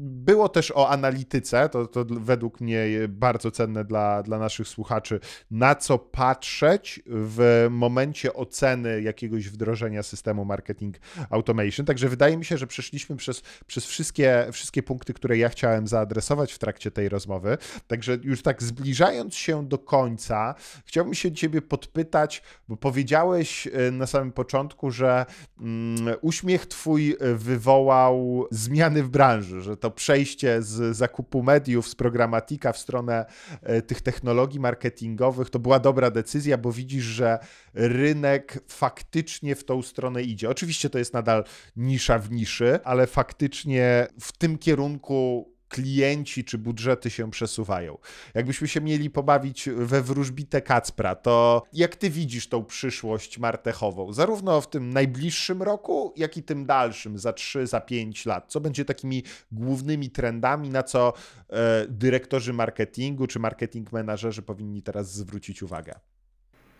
Było też o analityce, to, to według mnie bardzo cenne dla, dla naszych słuchaczy, na co patrzeć w momencie oceny jakiegoś wdrożenia systemu marketing automation. Także wydaje mi się, że przeszliśmy przez, przez wszystkie, wszystkie punkty, które ja chciałem zaadresować w trakcie tej rozmowy. Także już tak zbliżając się do końca, chciałbym się Ciebie podpytać, bo powiedziałeś e, na samym początku, że mm, uśmiech Twój wywołał zmiany w branży, że to to przejście z zakupu mediów, z programatika w stronę e, tych technologii marketingowych, to była dobra decyzja, bo widzisz, że rynek faktycznie w tą stronę idzie. Oczywiście to jest nadal nisza w niszy, ale faktycznie w tym kierunku klienci czy budżety się przesuwają. Jakbyśmy się mieli pobawić we wróżbitę Kacpra, to jak ty widzisz tą przyszłość martechową, zarówno w tym najbliższym roku, jak i tym dalszym, za 3, za 5 lat? Co będzie takimi głównymi trendami, na co e, dyrektorzy marketingu czy marketing menadżerzy powinni teraz zwrócić uwagę?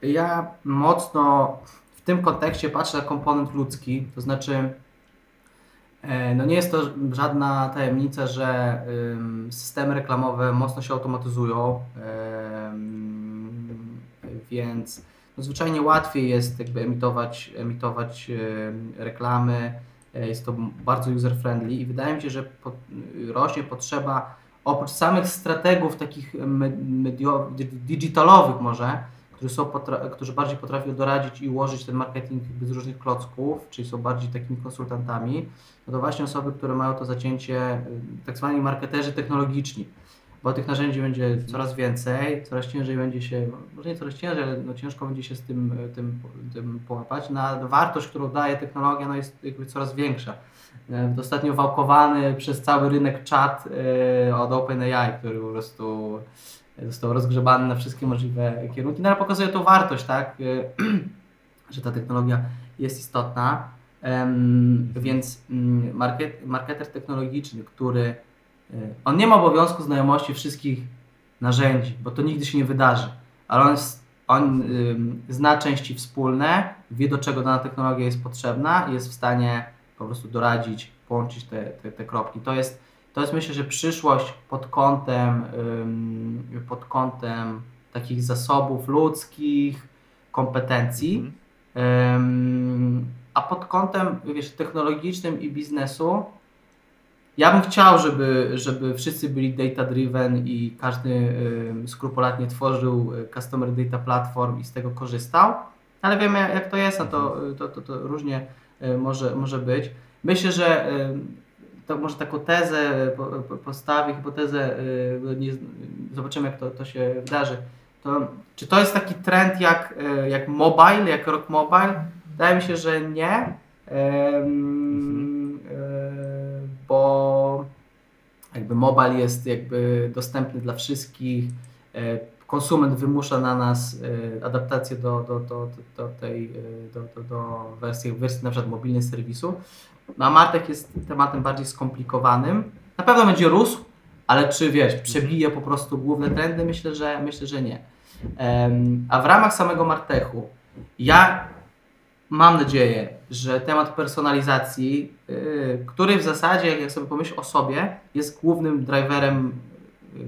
Ja mocno w tym kontekście patrzę na komponent ludzki, to znaczy no nie jest to żadna tajemnica, że systemy reklamowe mocno się automatyzują, więc no zwyczajnie łatwiej jest jakby emitować, emitować reklamy, e, jest to bardzo user-friendly i wydaje mi się, że rośnie potrzeba oprócz samych strategów takich medio, digitalowych może, którzy, są którzy bardziej potrafią doradzić i ułożyć ten marketing z różnych klocków, czyli są bardziej takimi konsultantami, no to właśnie osoby, które mają to zacięcie, y, tak zwani marketerzy technologiczni. bo tych narzędzi będzie coraz więcej, coraz ciężej będzie się, może nie coraz ciężej, ale no ciężko będzie się z tym, tym, tym połapać. Na wartość, którą daje technologia, no jest jakby coraz większa. E, ostatnio wałkowany przez cały rynek chat e, od OpenAI, który po prostu został rozgrzebany na wszystkie możliwe kierunki. No ale pokazuje to wartość, tak, e, że ta technologia jest istotna. Więc mm, market, marketer technologiczny, który on nie ma obowiązku znajomości wszystkich narzędzi, bo to nigdy się nie wydarzy, ale on, on zna części wspólne, wie do czego dana technologia jest potrzebna jest w stanie po prostu doradzić, połączyć te, te, te kropki. To jest, to jest myślę, że przyszłość pod kątem, pod kątem takich zasobów ludzkich, kompetencji, a pod kątem wiesz, technologicznym i biznesu ja bym chciał, żeby, żeby wszyscy byli data driven i każdy y, skrupulatnie tworzył customer data platform i z tego korzystał, ale wiemy jak to jest, no to, to, to, to różnie y, może, może być. Myślę, że y, to może taką tezę postawię, hipotezę, y, nie, zobaczymy jak to, to się wydarzy. To, czy to jest taki trend jak, y, jak mobile, jak rock mobile? Wydaje mi się, że nie. Mhm bo jakby mobile jest jakby dostępny dla wszystkich. Konsument wymusza na nas adaptację do, do, do, do tej do, do, do wersji, wersji na przykład mobilnej serwisu. No a Martek jest tematem bardziej skomplikowanym. Na pewno będzie rósł, ale czy wiesz, przebije po prostu główne trendy? Myślę, że myślę, że nie. A w ramach samego Martechu ja mam nadzieję, że temat personalizacji, yy, który w zasadzie, jak sobie pomyśl o sobie, jest głównym driverem yy,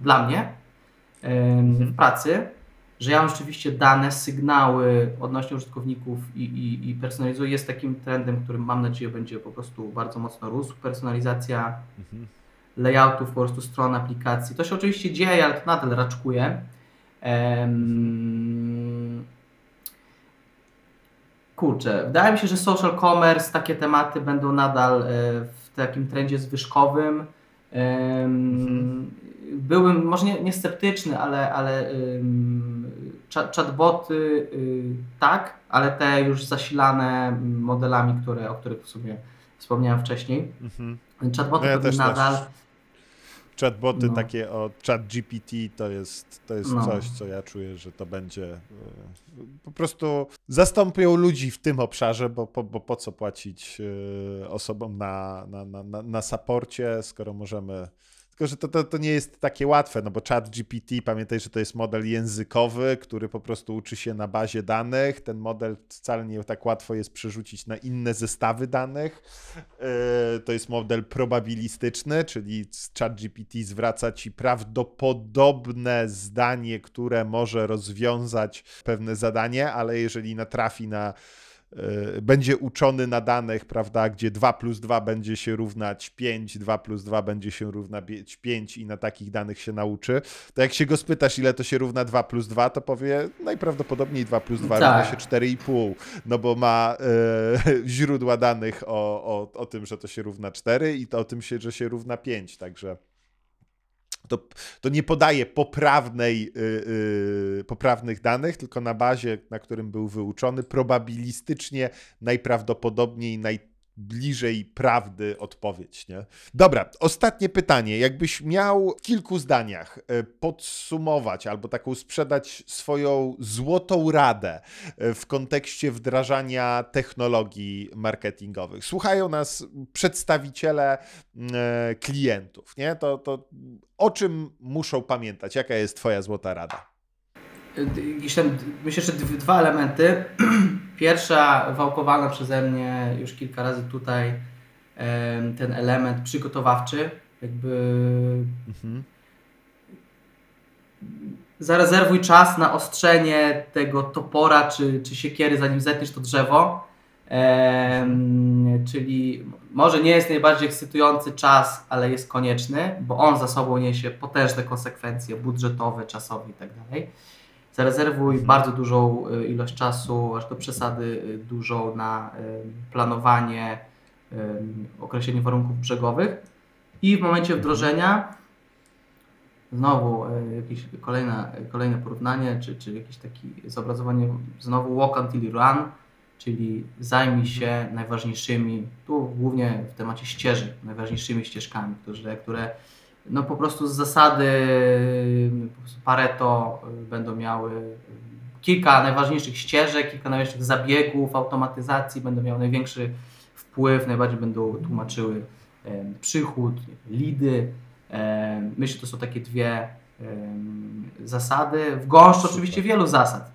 dla mnie w pracy, że ja mam rzeczywiście dane, sygnały odnośnie użytkowników i, i, i personalizuję, jest takim trendem, który mam nadzieję będzie po prostu bardzo mocno rósł. Personalizacja mhm. layoutów, po prostu stron aplikacji. To się oczywiście dzieje, ale to nadal raczkuje. kurczę, wydaje mi się, że social commerce, takie tematy będą nadal e, w takim trendzie zwyżkowym. Mhm. Byłem może nie, nie sceptyczny, ale, ale chatboty y, tak, ale te już zasilane modelami, które, o których w sumie wspomniałem wcześniej. Mhm. Chatboty no ja nadal. Też Chatboty no. takie o chat GPT to jest, to jest no. coś, co ja czuję, że to będzie e, po prostu zastąpią ludzi w tym obszarze, bo, bo, bo po co płacić e, osobom na, na, na, na, na saporcie, skoro możemy tylko, że to, to, to nie jest takie łatwe, no bo chat GPT, pamiętaj, że to jest model językowy, który po prostu uczy się na bazie danych. Ten model wcale nie tak łatwo jest przerzucić na inne zestawy danych. Yy, to jest model probabilistyczny, czyli chat GPT zwraca ci prawdopodobne zdanie, które może rozwiązać pewne zadanie, ale jeżeli natrafi na E, będzie uczony na danych, prawda, gdzie 2 plus 2 będzie się równać 5, 2 plus 2 będzie się równać 5 i na takich danych się nauczy, to jak się go spytasz, ile to się równa 2 plus 2, to powie najprawdopodobniej 2 plus 2 tak. równa się 4,5, no bo ma e, źródła danych o, o, o tym, że to się równa 4 i to o tym, się, że się równa 5, także to, to nie podaje poprawnej, yy, yy, poprawnych danych, tylko na bazie, na którym był wyuczony, probabilistycznie najprawdopodobniej naj, bliżej prawdy odpowiedź, nie? Dobra, ostatnie pytanie. Jakbyś miał w kilku zdaniach e, podsumować albo taką sprzedać swoją złotą radę e, w kontekście wdrażania technologii marketingowych. Słuchają nas przedstawiciele e, klientów, nie? To, to o czym muszą pamiętać? Jaka jest twoja złota rada? myślę, że dwa elementy. Pierwsza, wałkowana przeze mnie już kilka razy tutaj, ten element przygotowawczy, jakby mhm. zarezerwuj czas na ostrzenie tego topora czy, czy siekiery, zanim zetniesz to drzewo. czyli może nie jest najbardziej ekscytujący czas, ale jest konieczny, bo on za sobą niesie potężne konsekwencje budżetowe, czasowe itd. Zarezerwuj bardzo dużą y, ilość czasu, aż do przesady y, dużą na planowanie, określenie warunków brzegowych. I w momencie wdrożenia znowu jakieś kolejne, kolejne porównanie, czy, czy jakieś takie zobrazowanie, znowu walk until run, czyli zajmij się najważniejszymi, tu głównie w temacie ścieżek, najważniejszymi ścieżkami, które, które no po prostu z zasady Pareto y, będą miały y, kilka najważniejszych ścieżek, kilka najważniejszych zabiegów, automatyzacji, będą miały największy wpływ, najbardziej będą tłumaczyły przychód, lidy. Myślę, że to są takie dwie zasady. W gąszczu oczywiście wielu zasad.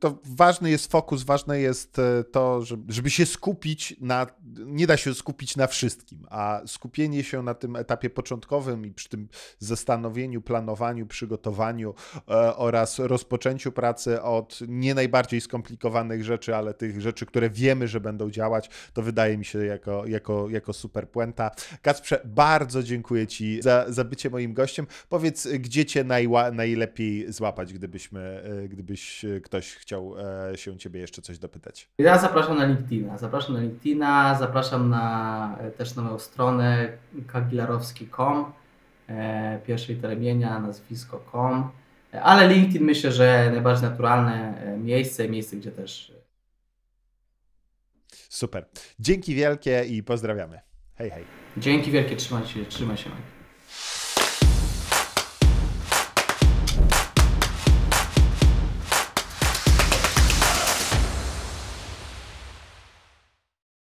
To ważny jest fokus, ważne jest e, to, żeby się skupić na. Nie da się skupić na wszystkim, a skupienie się na tym etapie początkowym i przy tym zastanowieniu, planowaniu, przygotowaniu e, oraz rozpoczęciu pracy od nie najbardziej skomplikowanych rzeczy, ale tych rzeczy, które wiemy, że będą działać, to wydaje mi się jako, jako, jako super puenta. Kacprze, bardzo dziękuję Ci za, za bycie moim gościem. Powiedz, gdzie Cię najła, najlepiej złapać, gdybyśmy, e, gdybyś ktoś chciał chciał e, się Ciebie jeszcze coś dopytać. Ja zapraszam na LinkedIna. Zapraszam na LinkedIna, zapraszam na e, też na moją stronę kagilarowski.com, e, pierwsze litery nazwisko.com, ale LinkedIn myślę, że najbardziej naturalne miejsce, miejsce, gdzie też. Super. Dzięki wielkie i pozdrawiamy. Hej, hej. Dzięki wielkie, trzymaj się, trzymaj się.